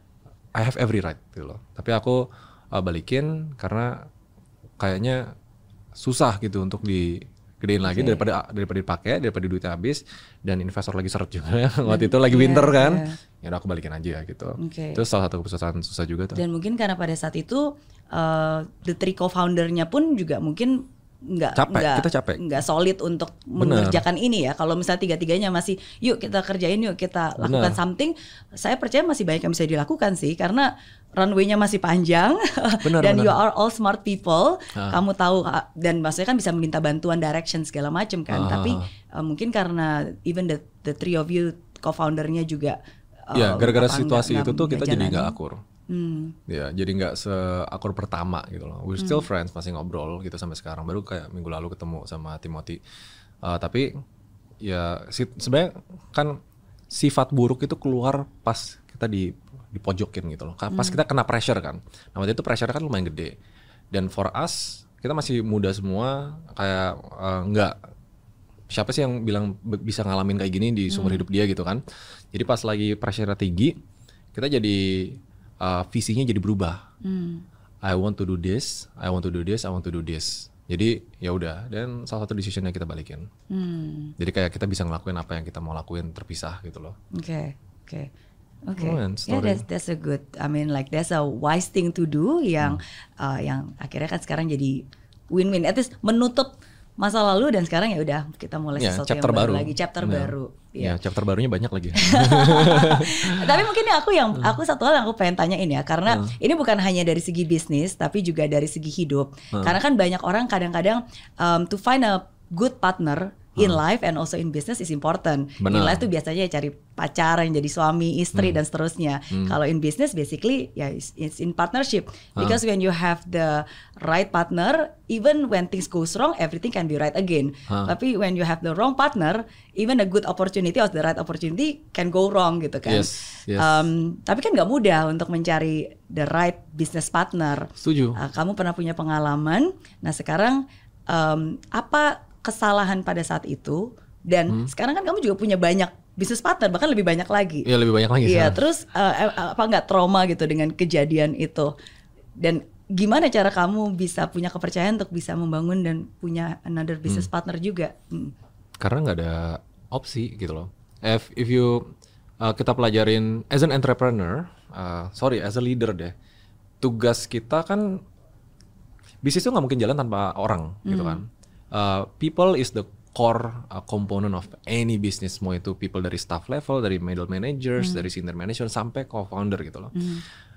I have every right gitu loh. Tapi aku uh, balikin karena kayaknya susah gitu untuk digedein lagi daripada daripada dipakai daripada duitnya habis dan investor lagi seret juga. Ya. (laughs) waktu itu lagi winter kan. ya udah aku balikin aja gitu. Oke. itu salah satu keputusan susah juga tuh. Dan mungkin karena pada saat itu uh, the three co-foundernya pun juga mungkin nggak Capek, nggak kita capek. nggak solid untuk mengerjakan ini ya. Kalau misalnya tiga-tiganya masih yuk kita kerjain yuk kita lakukan something, saya percaya masih banyak yang bisa dilakukan sih karena runway-nya masih panjang (laughs) Benar, dan benar. you are all smart people. Ah. Kamu tahu ah, dan maksudnya kan bisa meminta bantuan direction segala macam kan. Ah. Tapi uh, mungkin karena even the the three of you co-foundernya juga uh, ya gara-gara apa, situasi nggak- itu tuh kita jadi nggak akur Hmm. ya jadi nggak seakur pertama gitu loh. We're still friends masih ngobrol gitu sampai sekarang. Baru kayak minggu lalu ketemu sama Timothy. Uh, tapi ya si- sebenarnya kan sifat buruk itu keluar pas kita di dipojokin gitu loh. Pas kita kena pressure kan. Nah waktu itu pressure kan lumayan gede. Dan for us kita masih muda semua kayak uh, nggak siapa sih yang bilang bisa ngalamin kayak gini di seumur hidup dia gitu kan? Jadi pas lagi pressure tinggi kita jadi uh, visinya jadi berubah Hmm. I want to do this I want to do this I want to do this jadi ya udah dan salah satu decisionnya kita balikin Hmm. jadi kayak kita bisa ngelakuin apa yang kita mau lakuin terpisah gitu loh Oke, oke. Oke. Lumayan Yeah, story. that's that's a good. I mean like that's a wise thing to do yang Hmm. uh, yang akhirnya kan sekarang jadi win-win. At least menutup masa lalu dan sekarang ya udah kita mulai Ya, sesuatu yang chapter baru, baru. lagi, chapter Bener. baru. Ya Iya. chapter barunya banyak lagi (laughs) tapi mungkin ini aku yang aku satu hal yang aku pengen tanyain ya karena ini bukan hanya dari segi bisnis tapi juga dari segi hidup. Hmm. Karena kan banyak orang kadang-kadang um, to find a good partner in life and also in business is important. In Hmm. Benar. life tuh biasanya ya cari pacar yang jadi suami, Hmm. istri dan seterusnya. Kalau in business basically ya it's, it's in partnership Ah. because when you have the right partner even when things goes wrong everything can be right again. Ah. Tapi when you have the wrong partner even a good opportunity or the right opportunity can go wrong gitu kan. Yes, yes. Um, tapi kan nggak mudah untuk mencari the right business partner. setuju Uh, kamu pernah punya pengalaman. Nah sekarang um, apa kesalahan pada saat itu? Dan Hmm. sekarang kan kamu juga punya banyak business partner, bahkan lebih banyak lagi. ya lebih banyak lagi Iya, terus uh, apa nggak trauma gitu dengan kejadian itu? Dan gimana cara kamu bisa punya kepercayaan untuk bisa membangun dan punya another business partner juga? Hmm. karena nggak ada opsi gitu loh. If if you uh, kita pelajarin as an entrepreneur, uh, sorry as a leader deh, tugas kita kan bisnis itu nggak mungkin jalan tanpa orang gitu kan. Uh, people is the core uh, component of any business. Mau itu people dari staff level, dari middle managers, dari senior manager sampai co-founder gitu loh.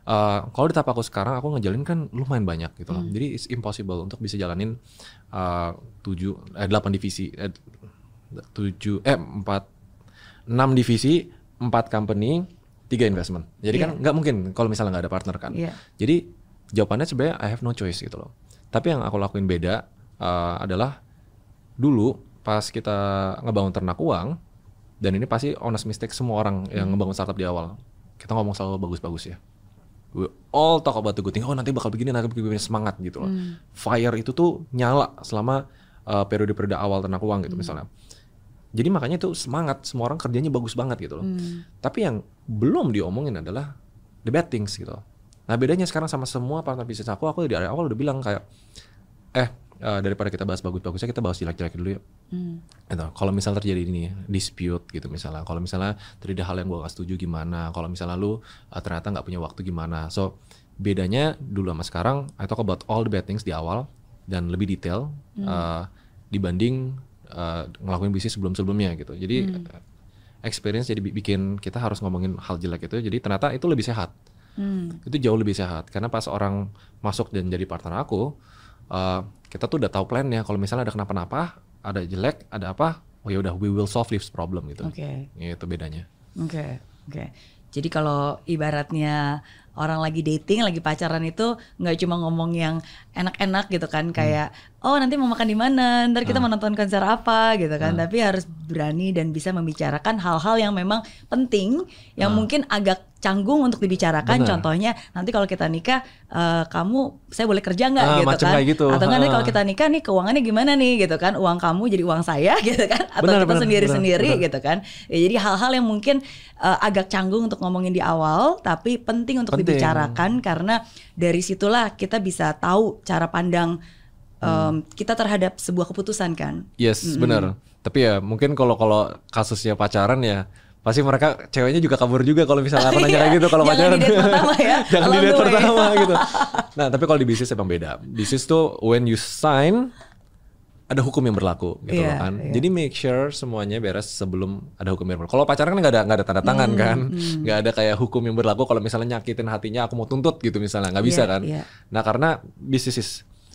Uh, kalau di tahap aku sekarang aku ngejalin kan lumayan banyak gitu loh. Jadi it's impossible untuk bisa jalanin uh, tujuh eh, delapan divisi eh, tujuh eh empat enam divisi empat company tiga investment. Jadi kan nggak mungkin kalau misalnya nggak ada partner kan. Iya. jadi jawabannya sebenarnya I have no choice gitu loh. Tapi yang aku lakuin beda uh, adalah dulu pas kita ngebangun ternak uang Dan ini pasti honest mistake semua orang yang ngebangun startup di awal. Kita ngomong selalu bagus-bagus ya. We all talk about the good thing. Oh nanti bakal begini, nanti begini semangat gitu loh. Fire itu tuh nyala selama uh, periode-periode awal ternak uang gitu misalnya. Jadi makanya itu semangat, semua orang kerjanya bagus banget gitu loh. Tapi yang belum diomongin adalah the bad things gitu. Nah bedanya sekarang sama semua partner bisnis aku, aku dari awal udah bilang kayak, eh eh, daripada kita bahas bagus-bagusnya, kita bahas jelek-jelek dulu yuk. Gitu. Kalau misal terjadi ini dispute gitu misalnya, kalau misalnya terjadi hal yang gue gak setuju gimana, kalau misalnya lu uh, ternyata nggak punya waktu gimana. So bedanya dulu sama sekarang, I talk about all the bad things di awal dan lebih detail uh, dibanding uh, ngelakuin bisnis sebelum-sebelumnya gitu. Jadi uh, experience jadi bi- bikin kita harus ngomongin hal jelek itu, jadi ternyata itu lebih sehat. Hmm. Itu jauh lebih sehat karena pas orang masuk dan jadi partner aku, uh, kita tuh udah tahu plannya. Kalau misalnya ada kenapa-napa, ada jelek, ada apa, oh ya udah we will solve this problem gitu. Oke. Itu bedanya. Oke, oke. Jadi kalau ibaratnya orang lagi dating, lagi pacaran itu nggak cuma ngomong yang enak-enak gitu kan, kayak oh nanti mau makan di mana, ntar kita mau nonton konser apa gitu kan, tapi harus berani dan bisa membicarakan hal-hal yang memang penting, yang mungkin agak canggung untuk dibicarakan. Benar. Contohnya nanti kalau kita nikah, eh, kamu saya boleh kerja nggak Ah, gitu kan? gitu. Atau nanti Ah. kalau kita nikah nih keuangannya gimana nih gitu kan? Uang kamu jadi uang saya (laughs) gitu kan? Atau Benar, kita sendiri-sendiri gitu kan. Ya, jadi hal-hal yang mungkin uh, agak canggung untuk ngomongin di awal, tapi penting untuk Penting. Dibicarakan karena dari situlah kita bisa tahu cara pandang um, kita terhadap sebuah keputusan kan. Yes, benar. Tapi ya mungkin kalau kalau kasusnya pacaran ya pasti mereka ceweknya juga kabur juga kalau misalnya aku (laughs) nanya kayak gitu kalau Jangan pacaran. di pertama ya, (laughs) Jangan di date the way. pertama gitu. (laughs) Nah, tapi kalau di bisnis emang beda. Bisnis tuh when you sign ada hukum yang berlaku gitu Iya, loh kan. iya. Jadi make sure semuanya beres sebelum ada hukum yang berlaku. Kalau pacaran kan nggak ada nggak ada tanda tangan Hmm, kan, (laughs) nggak ada kayak hukum yang berlaku. Kalau misalnya nyakitin hatinya aku mau tuntut gitu misalnya nggak bisa Iya, kan. iya. Nah karena bisnis is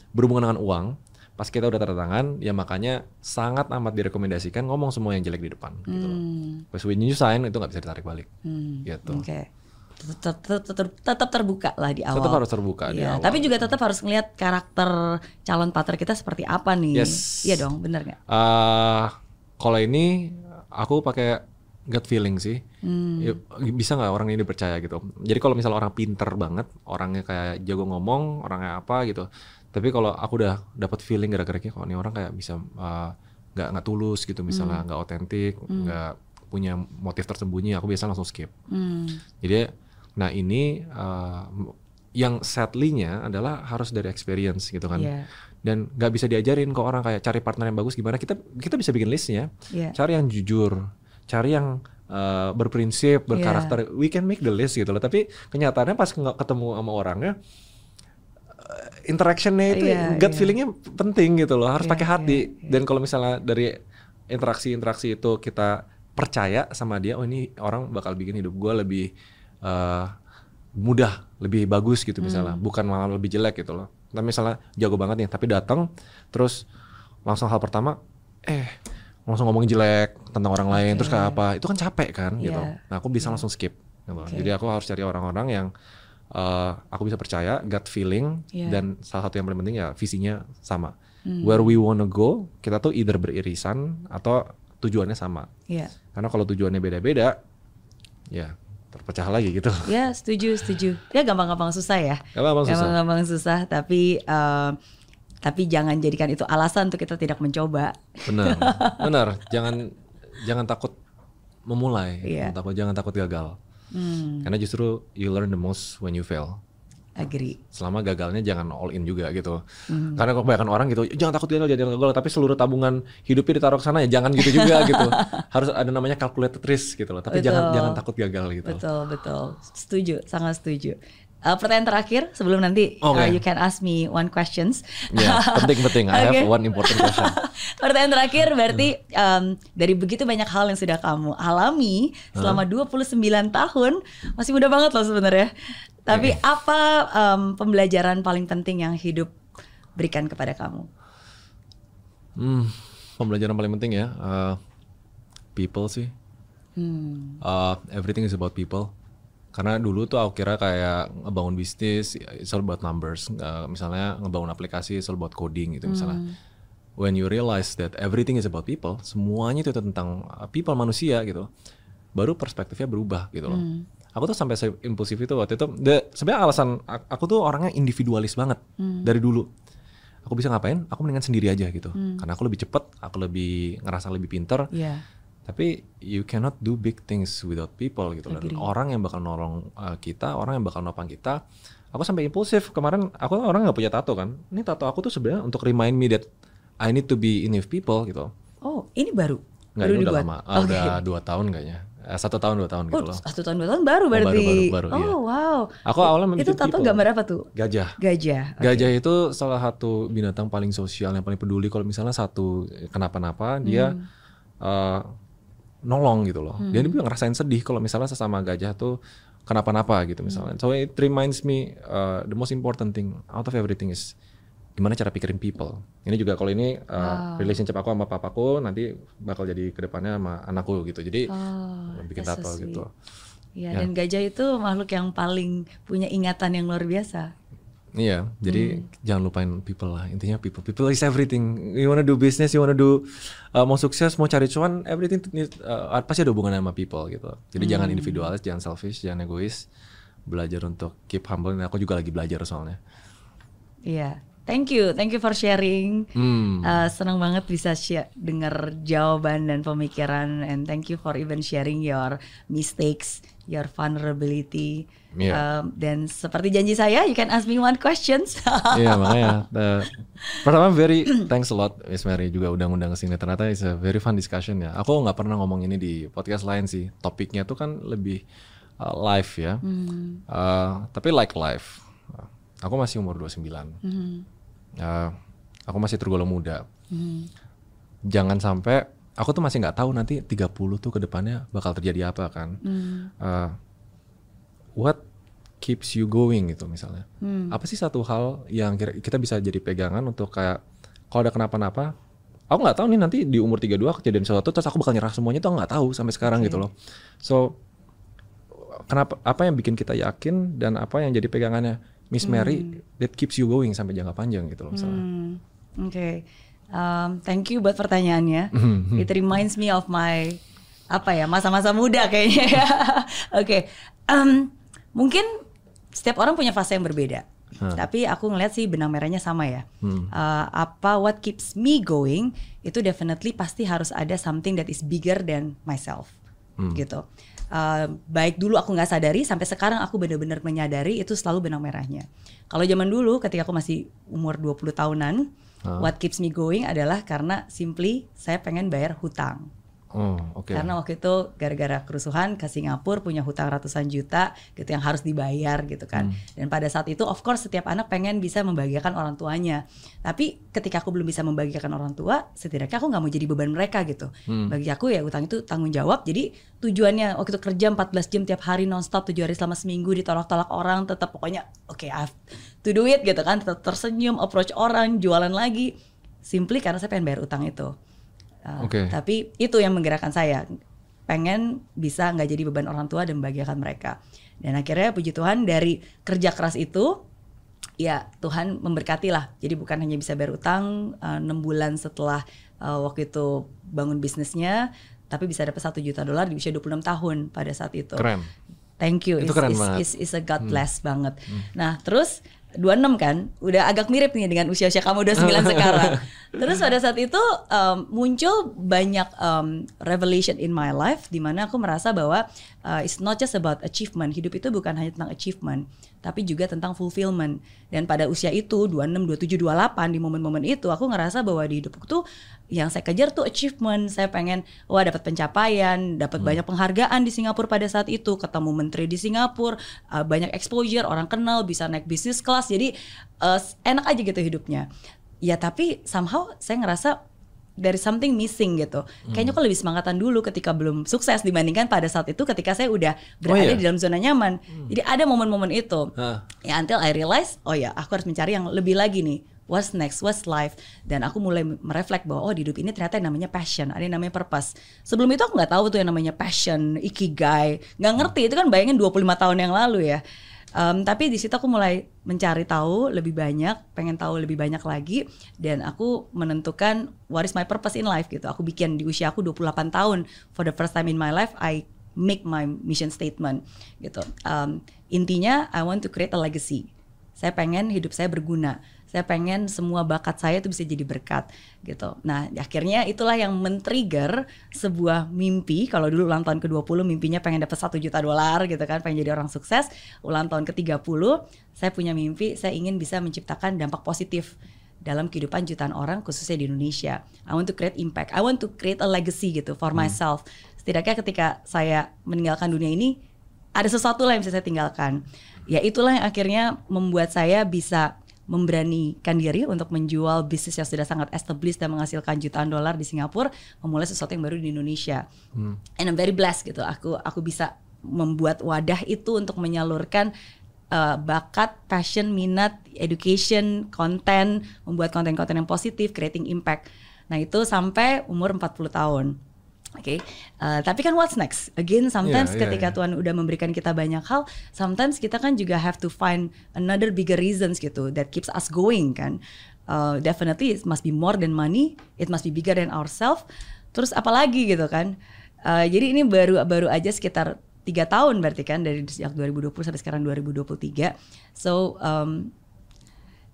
berhubungan dengan uang, pas kita udah tanda tangan, ya makanya sangat amat direkomendasikan ngomong semua yang jelek di depan gitu. loh. Pas when you sign itu nggak bisa ditarik balik, Hmm, gitu. Oke. Tetap, tetap, tetap, terbuka lah di awal. Tetap harus terbuka di Iya, awal. Tapi juga tetap harus ngelihat karakter calon partner kita seperti apa nih. Yes. Iya dong, bener nggak? Eh, kalau ini aku pakai gut feeling sih. Hmm. Ya, bisa nggak orang ini dipercaya gitu. Jadi kalau misalnya orang pinter banget, orangnya kayak jago ngomong, orangnya apa gitu. Tapi kalau aku udah dapat feeling gara-gara kok ini orang kayak bisa eh, nggak nggak tulus gitu, misalnya Hmm. nggak otentik, nggak punya motif tersembunyi, aku biasa langsung skip. Hmm. Jadi, nah ini eh, yang sadly-nya adalah harus dari experience gitu kan. Iya. Dan nggak bisa diajarin ke orang kayak cari partner yang bagus gimana. Kita kita bisa bikin listnya. Iya. Cari yang jujur, cari yang eh, berprinsip, berkarakter. We can make the list gitu loh. Tapi kenyataannya pas ketemu sama orangnya, eh, interactionnya itu Iya, gut iya. feelingnya penting gitu loh. Harus Iya, pakai hati. iya, Dan kalau misalnya dari interaksi-interaksi itu kita percaya sama dia, oh ini orang bakal bikin hidup gue lebih eh, mudah, lebih bagus gitu misalnya, Hmm. bukan malah lebih jelek gitu loh. Tapi misalnya jago banget nih, tapi datang terus langsung hal pertama, eh langsung ngomongin jelek tentang orang lain, terus kayak apa? Itu kan capek kan gitu. Iya. Nah aku bisa langsung skip. Gitu. Oke. Jadi aku harus cari orang-orang yang eh, aku bisa percaya, gut feeling, Iya. dan salah satu yang paling penting ya visinya sama. Hmm. Where we wanna go, kita tuh either beririsan atau tujuannya sama. Iya. Karena kalau tujuannya beda-beda, ya terpecah lagi gitu. (laughs) Ya setuju setuju. Ya gampang-gampang susah ya. Gampang susah. Gampang-gampang susah. Tapi eh, tapi jangan jadikan itu alasan untuk kita tidak mencoba. Benar, (laughs) benar. Jangan jangan takut memulai, Iya. jangan takut jangan takut gagal. Hmm, Karena justru you learn the most when you fail. Agree. Selama gagalnya jangan all in juga gitu. Hmm. Karena kebanyakan orang gitu, jangan takut gagal, jangan gagal, tapi seluruh tabungan hidupnya ditaruh ke sana ya jangan gitu juga gitu. (laughs) Harus ada namanya calculated risk gitu loh. Tapi jangan Betul. jangan takut gagal gitu. Betul betul. Setuju. Sangat setuju. Eh, pertanyaan terakhir sebelum nanti eh, you can ask me one questions. (laughs) Ya, penting-penting. I Oke. have one important question. (laughs) Pertanyaan terakhir berarti em, dari begitu banyak hal yang sudah kamu alami selama 29 tahun, masih muda banget loh sebenarnya. Tapi apa em, pembelajaran paling penting yang hidup berikan kepada kamu? Hmm, pembelajaran paling penting ya, uh, people sih. Hmm. Uh, everything is about people. Karena dulu tuh aku kira kayak ngebangun bisnis, it's all about numbers. Uh, misalnya ngebangun aplikasi, it's all about coding gitu misalnya. when you realize that everything is about people, semuanya itu tentang uh, people manusia gitu, baru perspektifnya berubah gitu loh. Hmm. Aku tuh sampai impulsif itu waktu itu. Sebenarnya alasan aku tuh orangnya individualis banget Hmm. dari dulu. Aku bisa ngapain? Aku mendingan sendiri aja gitu. Hmm. Karena aku lebih cepet, aku lebih ngerasa lebih pinter. Iya. Tapi you cannot do big things without people gitu. Dan orang yang bakal nolong uh, kita, orang yang bakal nopang kita. Aku sampai impulsif kemarin. Aku orang nggak punya tato kan. Ini tato aku tuh sebenarnya untuk remind me that I need to be in with people gitu. Oh, ini baru. Nggak, baru ini udah lama. Oke. Udah dua tahun kayaknya. Eh, satu tahun dua tahun Oh, gitu loh. satu tahun dua tahun baru Oh, baru, berarti. baru, baru, oh, iya. wow. Aku awalnya Itu tato people. gambar apa tuh? Gajah. Gajah. Oke. Gajah itu salah satu binatang paling sosial yang paling peduli kalau misalnya satu kenapa-napa dia Hmm. eh, nolong gitu loh. Dia juga ngerasain sedih kalau misalnya sesama gajah tuh kenapa-napa gitu misalnya. Hmm. So it reminds me uh, the most important thing out of everything is gimana cara pikirin people. Ini juga kalau ini uh, relationship aku sama papaku nanti bakal jadi ke depannya sama anakku gitu. Jadi Oh, bikin that's tato so gitu. Iya, Ya. dan gajah itu makhluk yang paling punya ingatan yang luar biasa. Iya, jadi Hmm. jangan lupain people lah. Intinya people. People is everything. You wanna do business, you wanna do uh, mau sukses, mau cari cuan, everything uh, pasti ada hubungannya sama people gitu. Jadi Hmm. jangan individualis, jangan selfish, jangan egois. Belajar untuk keep humble. Dan aku juga lagi belajar soalnya. Iya. Thank you, thank you for sharing. Hmm. Uh, senang banget bisa share, dengar jawaban dan pemikiran and thank you for even sharing your mistakes, your vulnerability. Iya. Um, dan seperti janji saya, you can ask me one questions. (laughs) Iya makanya. uh, pertama very (clears throat) thanks a lot Miss Mary juga udah ngundang ke sini. Ternyata it's a very fun discussion ya. Aku nggak pernah ngomong ini di podcast lain sih. Topiknya tuh kan lebih uh, live ya. Uh, tapi like live. Aku masih umur 29. Uh, aku masih tergolong muda. Jangan sampai aku tuh masih nggak tahu nanti 30 tuh ke depannya bakal terjadi apa kan. Uh, what keeps you going gitu misalnya. Apa sih satu hal yang kira kita bisa jadi pegangan untuk kayak kalau ada kenapa-napa, aku nggak tahu nih nanti di umur 32 kejadian sesuatu terus aku bakal nyerah semuanya tuh nggak tahu sampai sekarang gitu loh. So kenapa apa yang bikin kita yakin dan apa yang jadi pegangannya Miss Mary that keeps you going sampai jangka panjang gitu loh misalnya. Hmm, Oke, Um, thank you buat pertanyaannya. (laughs) It reminds me of my apa ya masa-masa muda kayaknya. ya. (laughs) Oke, Em, mungkin setiap orang punya fase yang berbeda. Tapi aku ngeliat sih benang merahnya sama ya. Uh, apa what keeps me going itu definitely pasti harus ada something that is bigger than myself, gitu. Uh, baik dulu aku nggak sadari sampai sekarang aku benar-benar menyadari itu selalu benang merahnya. Kalau zaman dulu ketika aku masih umur 20 tahunan, what keeps me going adalah karena simply saya pengen bayar hutang. Oh, oke. Karena waktu itu gara-gara kerusuhan ke Singapura punya hutang ratusan juta gitu yang harus dibayar gitu kan. Dan pada saat itu of course setiap anak pengen bisa membahagiakan orang tuanya. Tapi ketika aku belum bisa membahagiakan orang tua, setidaknya aku nggak mau jadi beban mereka gitu. Bagi aku ya utang itu tanggung jawab. Jadi tujuannya waktu itu kerja 14 jam tiap hari nonstop 7 hari selama seminggu ditolak-tolak orang tetap pokoknya oke I have to do it gitu kan. Tetap tersenyum, approach orang, jualan lagi. Simply karena saya pengen bayar utang itu. Uh, Oke. Tapi itu yang menggerakkan saya. Pengen bisa nggak jadi beban orang tua dan membahagiakan mereka. Dan akhirnya puji Tuhan dari kerja keras itu, ya Tuhan memberkati lah. Jadi bukan hanya bisa bayar utang uh, 6 bulan setelah uh, waktu itu bangun bisnisnya, tapi bisa dapat satu juta dolar di usia 26 tahun pada saat itu. Keren. Thank you. Itu It's- keren it's- banget. Hmm. it's- it's a God bless banget. Nah, terus 26 kan, udah agak mirip nih dengan usia-usia kamu 29 sekarang. (laughs) Terus pada saat itu um, muncul banyak um, revelation in my life di mana aku merasa bahwa uh, it's not just about achievement. Hidup itu bukan hanya tentang achievement, tapi juga tentang fulfillment. Dan pada usia itu 26, 27, 28 di momen-momen itu aku ngerasa bahwa di hidupku tuh yang saya kejar tuh achievement. Saya pengen wah dapat pencapaian, dapat banyak penghargaan di Singapura pada saat itu, ketemu menteri di Singapura, uh, banyak exposure, orang kenal, bisa naik bisnis kelas. Jadi uh, enak aja gitu hidupnya. Ya tapi somehow saya ngerasa is something missing gitu. Kayaknya kok lebih semangatan dulu ketika belum sukses dibandingkan pada saat itu ketika saya udah berada iya? di dalam zona nyaman. Jadi ada momen-momen itu. Hah. Ya until I realize, oh ya aku harus mencari yang lebih lagi nih. What's next? What's life? Dan aku mulai mereflek bahwa oh di hidup ini ternyata yang namanya passion, ada yang namanya purpose. Sebelum itu aku nggak tahu tuh yang namanya passion, ikigai, nggak ngerti itu kan bayangin 25 tahun yang lalu ya. Um, tapi di situ aku mulai mencari tahu lebih banyak, pengen tahu lebih banyak lagi dan aku menentukan what is my purpose in life gitu. Aku bikin di usia aku 28 tahun for the first time in my life I make my mission statement gitu. Um, intinya I want to create a legacy. Saya pengen hidup saya berguna saya pengen semua bakat saya itu bisa jadi berkat gitu. Nah, akhirnya itulah yang men-trigger sebuah mimpi. Kalau dulu ulang tahun ke-20 mimpinya pengen dapat satu juta dolar gitu kan, pengen jadi orang sukses. Ulang tahun ke-30 saya punya mimpi, saya ingin bisa menciptakan dampak positif dalam kehidupan jutaan orang khususnya di Indonesia. I want to create impact. I want to create a legacy gitu for hmm. myself. Setidaknya ketika saya meninggalkan dunia ini ada sesuatu lah yang bisa saya tinggalkan. Ya itulah yang akhirnya membuat saya bisa memberanikan diri untuk menjual bisnis yang sudah sangat established dan menghasilkan jutaan dolar di Singapura, memulai sesuatu yang baru di Indonesia. Hmm. And I'm very blessed gitu. Aku aku bisa membuat wadah itu untuk menyalurkan uh, bakat, passion, minat, education, konten, membuat konten-konten yang positif, creating impact. Nah, itu sampai umur 40 tahun. Oke, okay. uh, tapi kan what's next? Again, sometimes yeah, yeah, ketika yeah. Tuhan udah memberikan kita banyak hal, sometimes kita kan juga have to find another bigger reasons gitu that keeps us going kan. Uh, definitely it must be more than money, it must be bigger than ourselves. Terus apalagi gitu kan? Uh, jadi ini baru baru aja sekitar tiga tahun berarti kan dari sejak 2020 sampai sekarang 2023. So um,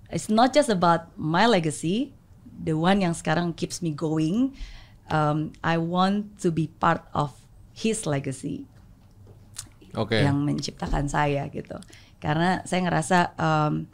it's not just about my legacy, the one yang sekarang keeps me going um, I want to be part of his legacy. Okay. yang menciptakan saya gitu. Karena saya ngerasa um,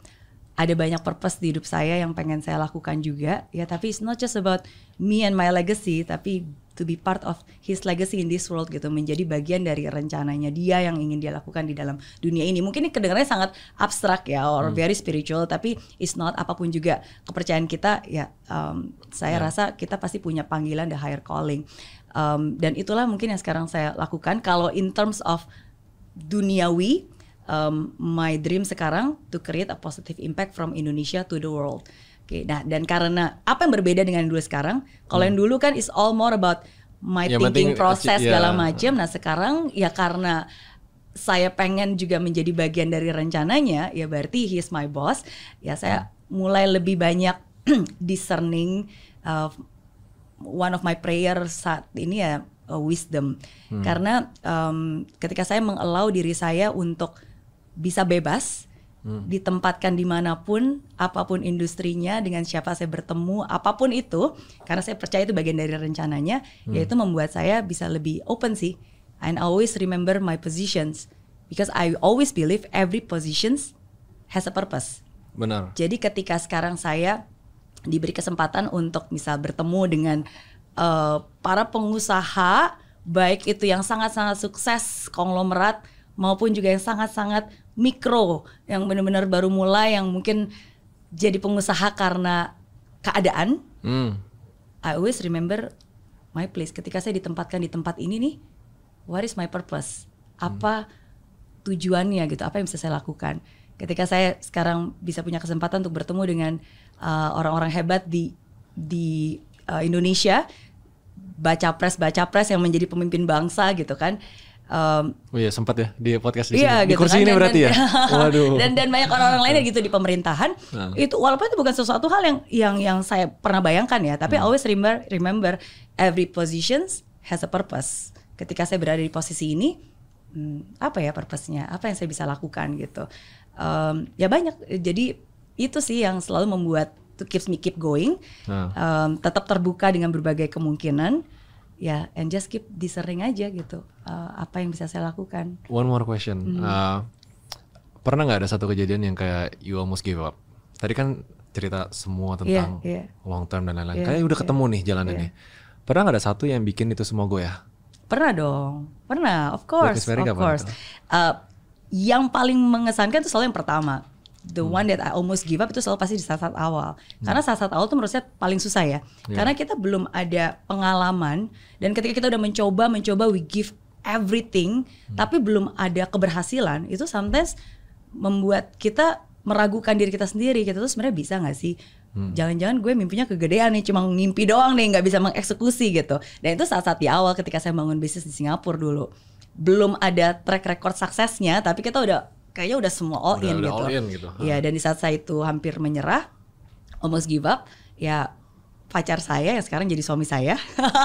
ada banyak purpose di hidup saya yang pengen saya lakukan juga. Ya tapi it's not just about me and my legacy tapi to be part of his legacy in this world gitu menjadi bagian dari rencananya dia yang ingin dia lakukan di dalam dunia ini mungkin ini kedengarannya sangat abstrak ya or hmm. very spiritual tapi it's not apa pun juga kepercayaan kita ya um, saya yeah. rasa kita pasti punya panggilan the higher calling um, dan itulah mungkin yang sekarang saya lakukan kalau in terms of duniawi um, my dream sekarang to create a positive impact from Indonesia to the world. Oke, okay, nah dan karena apa yang berbeda dengan yang dulu sekarang? Kalau hmm. yang dulu kan is all more about my ya, thinking process ya. segala macam. Nah sekarang ya karena saya pengen juga menjadi bagian dari rencananya, ya berarti he is my boss. Ya saya hmm. mulai lebih banyak (clears throat) discerning. Uh, one of my prayer saat ini ya uh, wisdom, hmm. karena um, ketika saya mengelau diri saya untuk bisa bebas hmm. ditempatkan di mana pun apa pun industrinya dengan siapa saya bertemu apa pun itu karena saya percaya itu bagian dari rencananya hmm. yaitu membuat saya bisa lebih open sih and I always remember my positions because I always believe every positions has a purpose benar jadi ketika sekarang saya diberi kesempatan untuk misal bertemu dengan uh, para pengusaha baik itu yang sangat-sangat sukses konglomerat maupun juga yang sangat-sangat mikro yang benar-benar baru mulai yang mungkin jadi pengusaha karena keadaan. Hmm. I always remember my place ketika saya ditempatkan di tempat ini nih, what is my purpose? Apa hmm. tujuannya gitu? Apa yang bisa saya lakukan? Ketika saya sekarang bisa punya kesempatan untuk bertemu dengan uh, orang-orang uh, hebat di di uh, Indonesia, baca pres baca pres yang menjadi pemimpin bangsa gitu kan Um, oh iya sempat ya di podcast di iya, sini. Gitu di kursi kan, ini dan, berarti ya. (laughs) Waduh. Dan dan banyak orang-orang lainnya gitu di pemerintahan. Nah. Itu walaupun itu bukan sesuatu hal yang yang yang saya pernah bayangkan ya, tapi hmm. always remember remember every positions has a purpose. Ketika saya berada di posisi ini, hmm, apa ya purpose-nya? Apa yang saya bisa lakukan gitu. Um, ya banyak. Jadi itu sih yang selalu membuat to keeps me keep going. Nah. Um, tetap terbuka dengan berbagai kemungkinan ya and just keep disering aja gitu uh, apa yang bisa saya lakukan. One more question. Hmm. Uh, pernah nggak ada satu kejadian yang kayak you almost give up? Tadi kan cerita semua iya, tentang yeah, yeah. long term dan lain-lain. Yeah, kayak udah yeah. ketemu nih jalanannya. Yeah. Pernah nggak ada satu yang bikin itu semua gue ya? Pernah dong, pernah, of course, of course. Uh, yang paling mengesankan itu selalu yang pertama the hmm. one that I almost give up itu selalu pasti di saat-saat awal. Hmm. Karena saat-saat awal tuh menurut saya paling susah ya. Yeah. Karena kita belum ada pengalaman dan ketika kita udah mencoba mencoba we give everything hmm. tapi belum ada keberhasilan itu sometimes membuat kita meragukan diri kita sendiri. Kita tuh sebenarnya bisa nggak sih? Hmm. Jangan-jangan gue mimpinya kegedean nih, cuma ngimpi doang nih, nggak bisa mengeksekusi gitu. Dan itu saat-saat di awal ketika saya bangun bisnis di Singapura dulu belum ada track record suksesnya tapi kita udah kayaknya udah semua all Udah- in udah gitu. all in gitu. Iya, dan di saat saya itu hampir menyerah, almost give up, ya pacar saya yang sekarang jadi suami saya,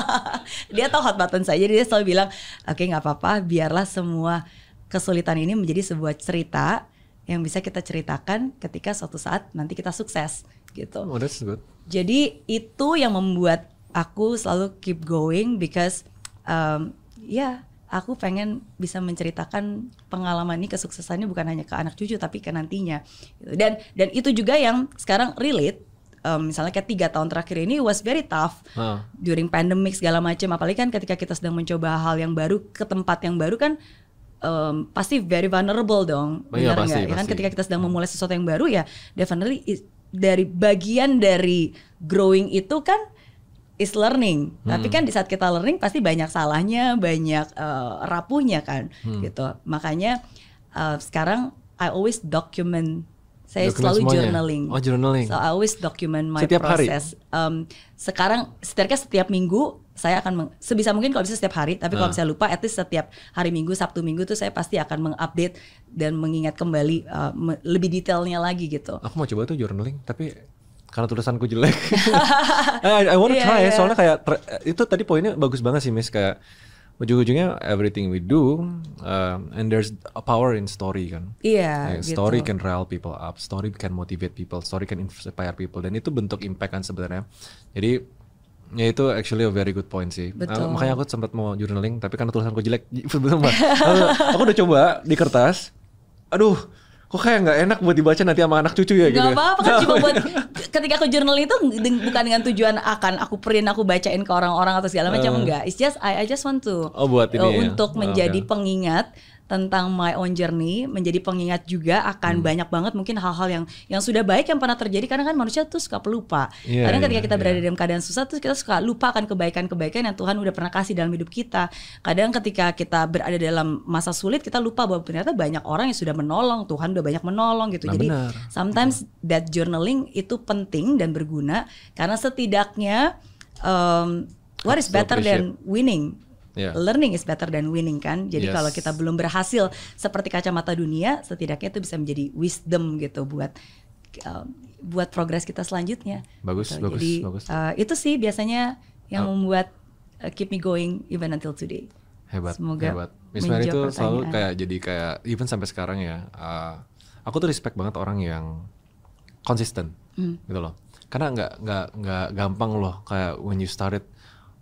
(laughs) dia tahu hot button saya, jadi dia selalu bilang, oke nggak apa-apa, biarlah semua kesulitan ini menjadi sebuah cerita yang bisa kita ceritakan ketika suatu saat nanti kita sukses gitu. Oh, that's good. Jadi itu yang membuat aku selalu keep going because um, ya aku pengen bisa menceritakan pengalaman ini kesuksesannya bukan hanya ke anak cucu tapi ke nantinya. Gitu. Dan dan itu juga yang sekarang relate. Um, misalnya kayak tiga tahun terakhir ini was very tough Ah. during pandemic segala macam. Apalagi kan ketika kita sedang mencoba hal yang baru ke tempat yang baru kan um, pasti very vulnerable dong. Oh iya, Benar pasti, nggak? Ya kan pasti. ketika kita sedang memulai sesuatu yang baru ya definitely is- dari bagian dari growing itu kan is learning. Tapi kan di saat kita learning pasti banyak salahnya, banyak eh, rapuhnya kan gitu. Makanya eh, sekarang I always document saya Dokumen selalu semuanya. journaling. Oh, journaling. So I always document my Setiap hari? process. Um, sekarang setidaknya setiap minggu saya akan meng- sebisa mungkin kalau bisa setiap hari, tapi kalau Ah. saya lupa, at least setiap hari Minggu, Sabtu Minggu tuh saya pasti akan mengupdate dan mengingat kembali uh, me- lebih detailnya lagi gitu. Aku mau coba tuh journaling, tapi karena tulisanku jelek. (laughs) (laughs) I, I wanna Iya, try, iya. soalnya kayak ter- itu tadi poinnya bagus banget sih, Miss. Kayak ujung-ujungnya everything we do, um, and there's a power in story kan. Iya, Kayak gitu. Story can rile people up, story can motivate people, story can inspire people, dan itu bentuk impact kan sebenarnya. Jadi ya itu actually a very good point sih. Betul. Ah, makanya aku sempat mau journaling, tapi karena tulisanku jelek, betul Mbak. Aku- aku udah coba di kertas. Aduh, kok kayak nggak enak buat dibaca nanti sama anak cucu ya gitu. Gak ya. apa-apa kan cuma buat (laughs) ketika aku journal itu bukan dengan tujuan akan aku print aku bacain ke orang-orang atau segala macam enggak. It's just I I just want to Oh, buat ini uh, ya? untuk Oh, menjadi oke. pengingat tentang my own journey, menjadi pengingat juga Hmm. akan banyak banget mungkin hal-hal yang yang sudah baik yang pernah terjadi karena kan manusia tuh suka pelupa. Iya, Kadang ketika iya, kita berada dalam keadaan susah tuh kita suka lupa akan kebaikan-kebaikan yang Tuhan udah pernah kasih dalam hidup kita. Kadang ketika kita berada dalam masa sulit kita lupa bahwa ternyata banyak orang yang sudah menolong, Tuhan udah banyak menolong gitu. Nah, Jadi benar. sometimes that journaling itu penting dan berguna karena setidaknya um, what is better than winning? Yeah. Learning is better than winning kan. Jadi Yes. kalau kita belum berhasil seperti kacamata dunia, setidaknya itu bisa menjadi wisdom gitu buat um, buat progres kita selanjutnya. Bagus, Gitu. bagus, Jadi bagus. uh, itu sih biasanya yang Oh. membuat uh, keep me going even until today. Hebat, Semoga hebat. Miss Mary itu selalu kayak jadi kayak even sampai sekarang ya. uh, aku tuh respect banget orang yang konsisten, Hmm. gitu loh. Karena nggak nggak nggak gampang loh kayak when you started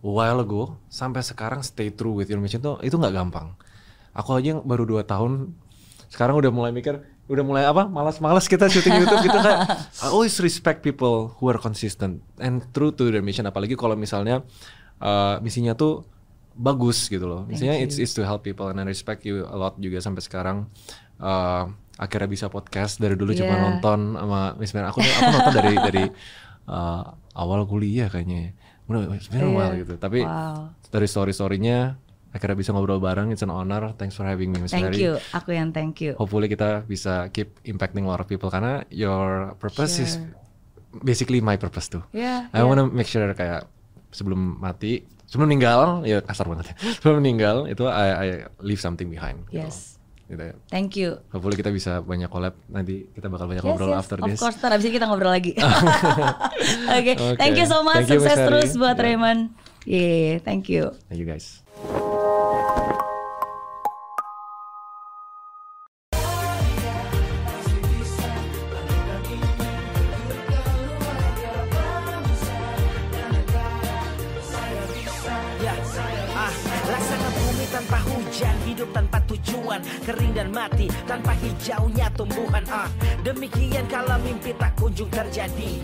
a while ago sampai sekarang stay true with your mission tuh itu nggak gampang. Aku aja yang baru dua tahun sekarang udah mulai mikir udah mulai apa malas-malas kita syuting YouTube gitu kayak I always respect people who are consistent and true to their mission apalagi kalau misalnya uh, misinya tuh bagus gitu loh. Misalnya it's, it's to help people and I respect you a lot juga sampai sekarang uh, akhirnya bisa podcast dari dulu cuma Yeah. nonton sama Miss Mary. Aku aku nonton dari dari uh, awal kuliah kayaknya. Udah sebenarnya Iya. awal gitu. Tapi Wow. dari story-storynya akhirnya bisa ngobrol bareng. It's an honor. Thanks for having me Miss Thank Mary. you. Aku yang thank you. Hopefully kita bisa keep impacting a lot of people karena your purpose is Sure. basically my purpose too. Yeah, I yeah. wanna make sure kayak sebelum mati, sebelum meninggal, ya kasar banget ya. (laughs) Sebelum meninggal itu I, I leave something behind. gitu. Yes. Gitu ya. Thank you. Hopefully kita bisa banyak collab nanti kita bakal banyak Yes, ngobrol yes, after of this. course, ntar abis ini kita ngobrol lagi. (laughs) Oke, Oke. thank you so much. Thank you, Sukses terus buat Yeah. Raymond. Yeah, thank you. Thank you guys. Hijaunya tumbuhan. Ah, demikian kalau mimpi tak kunjung terjadi.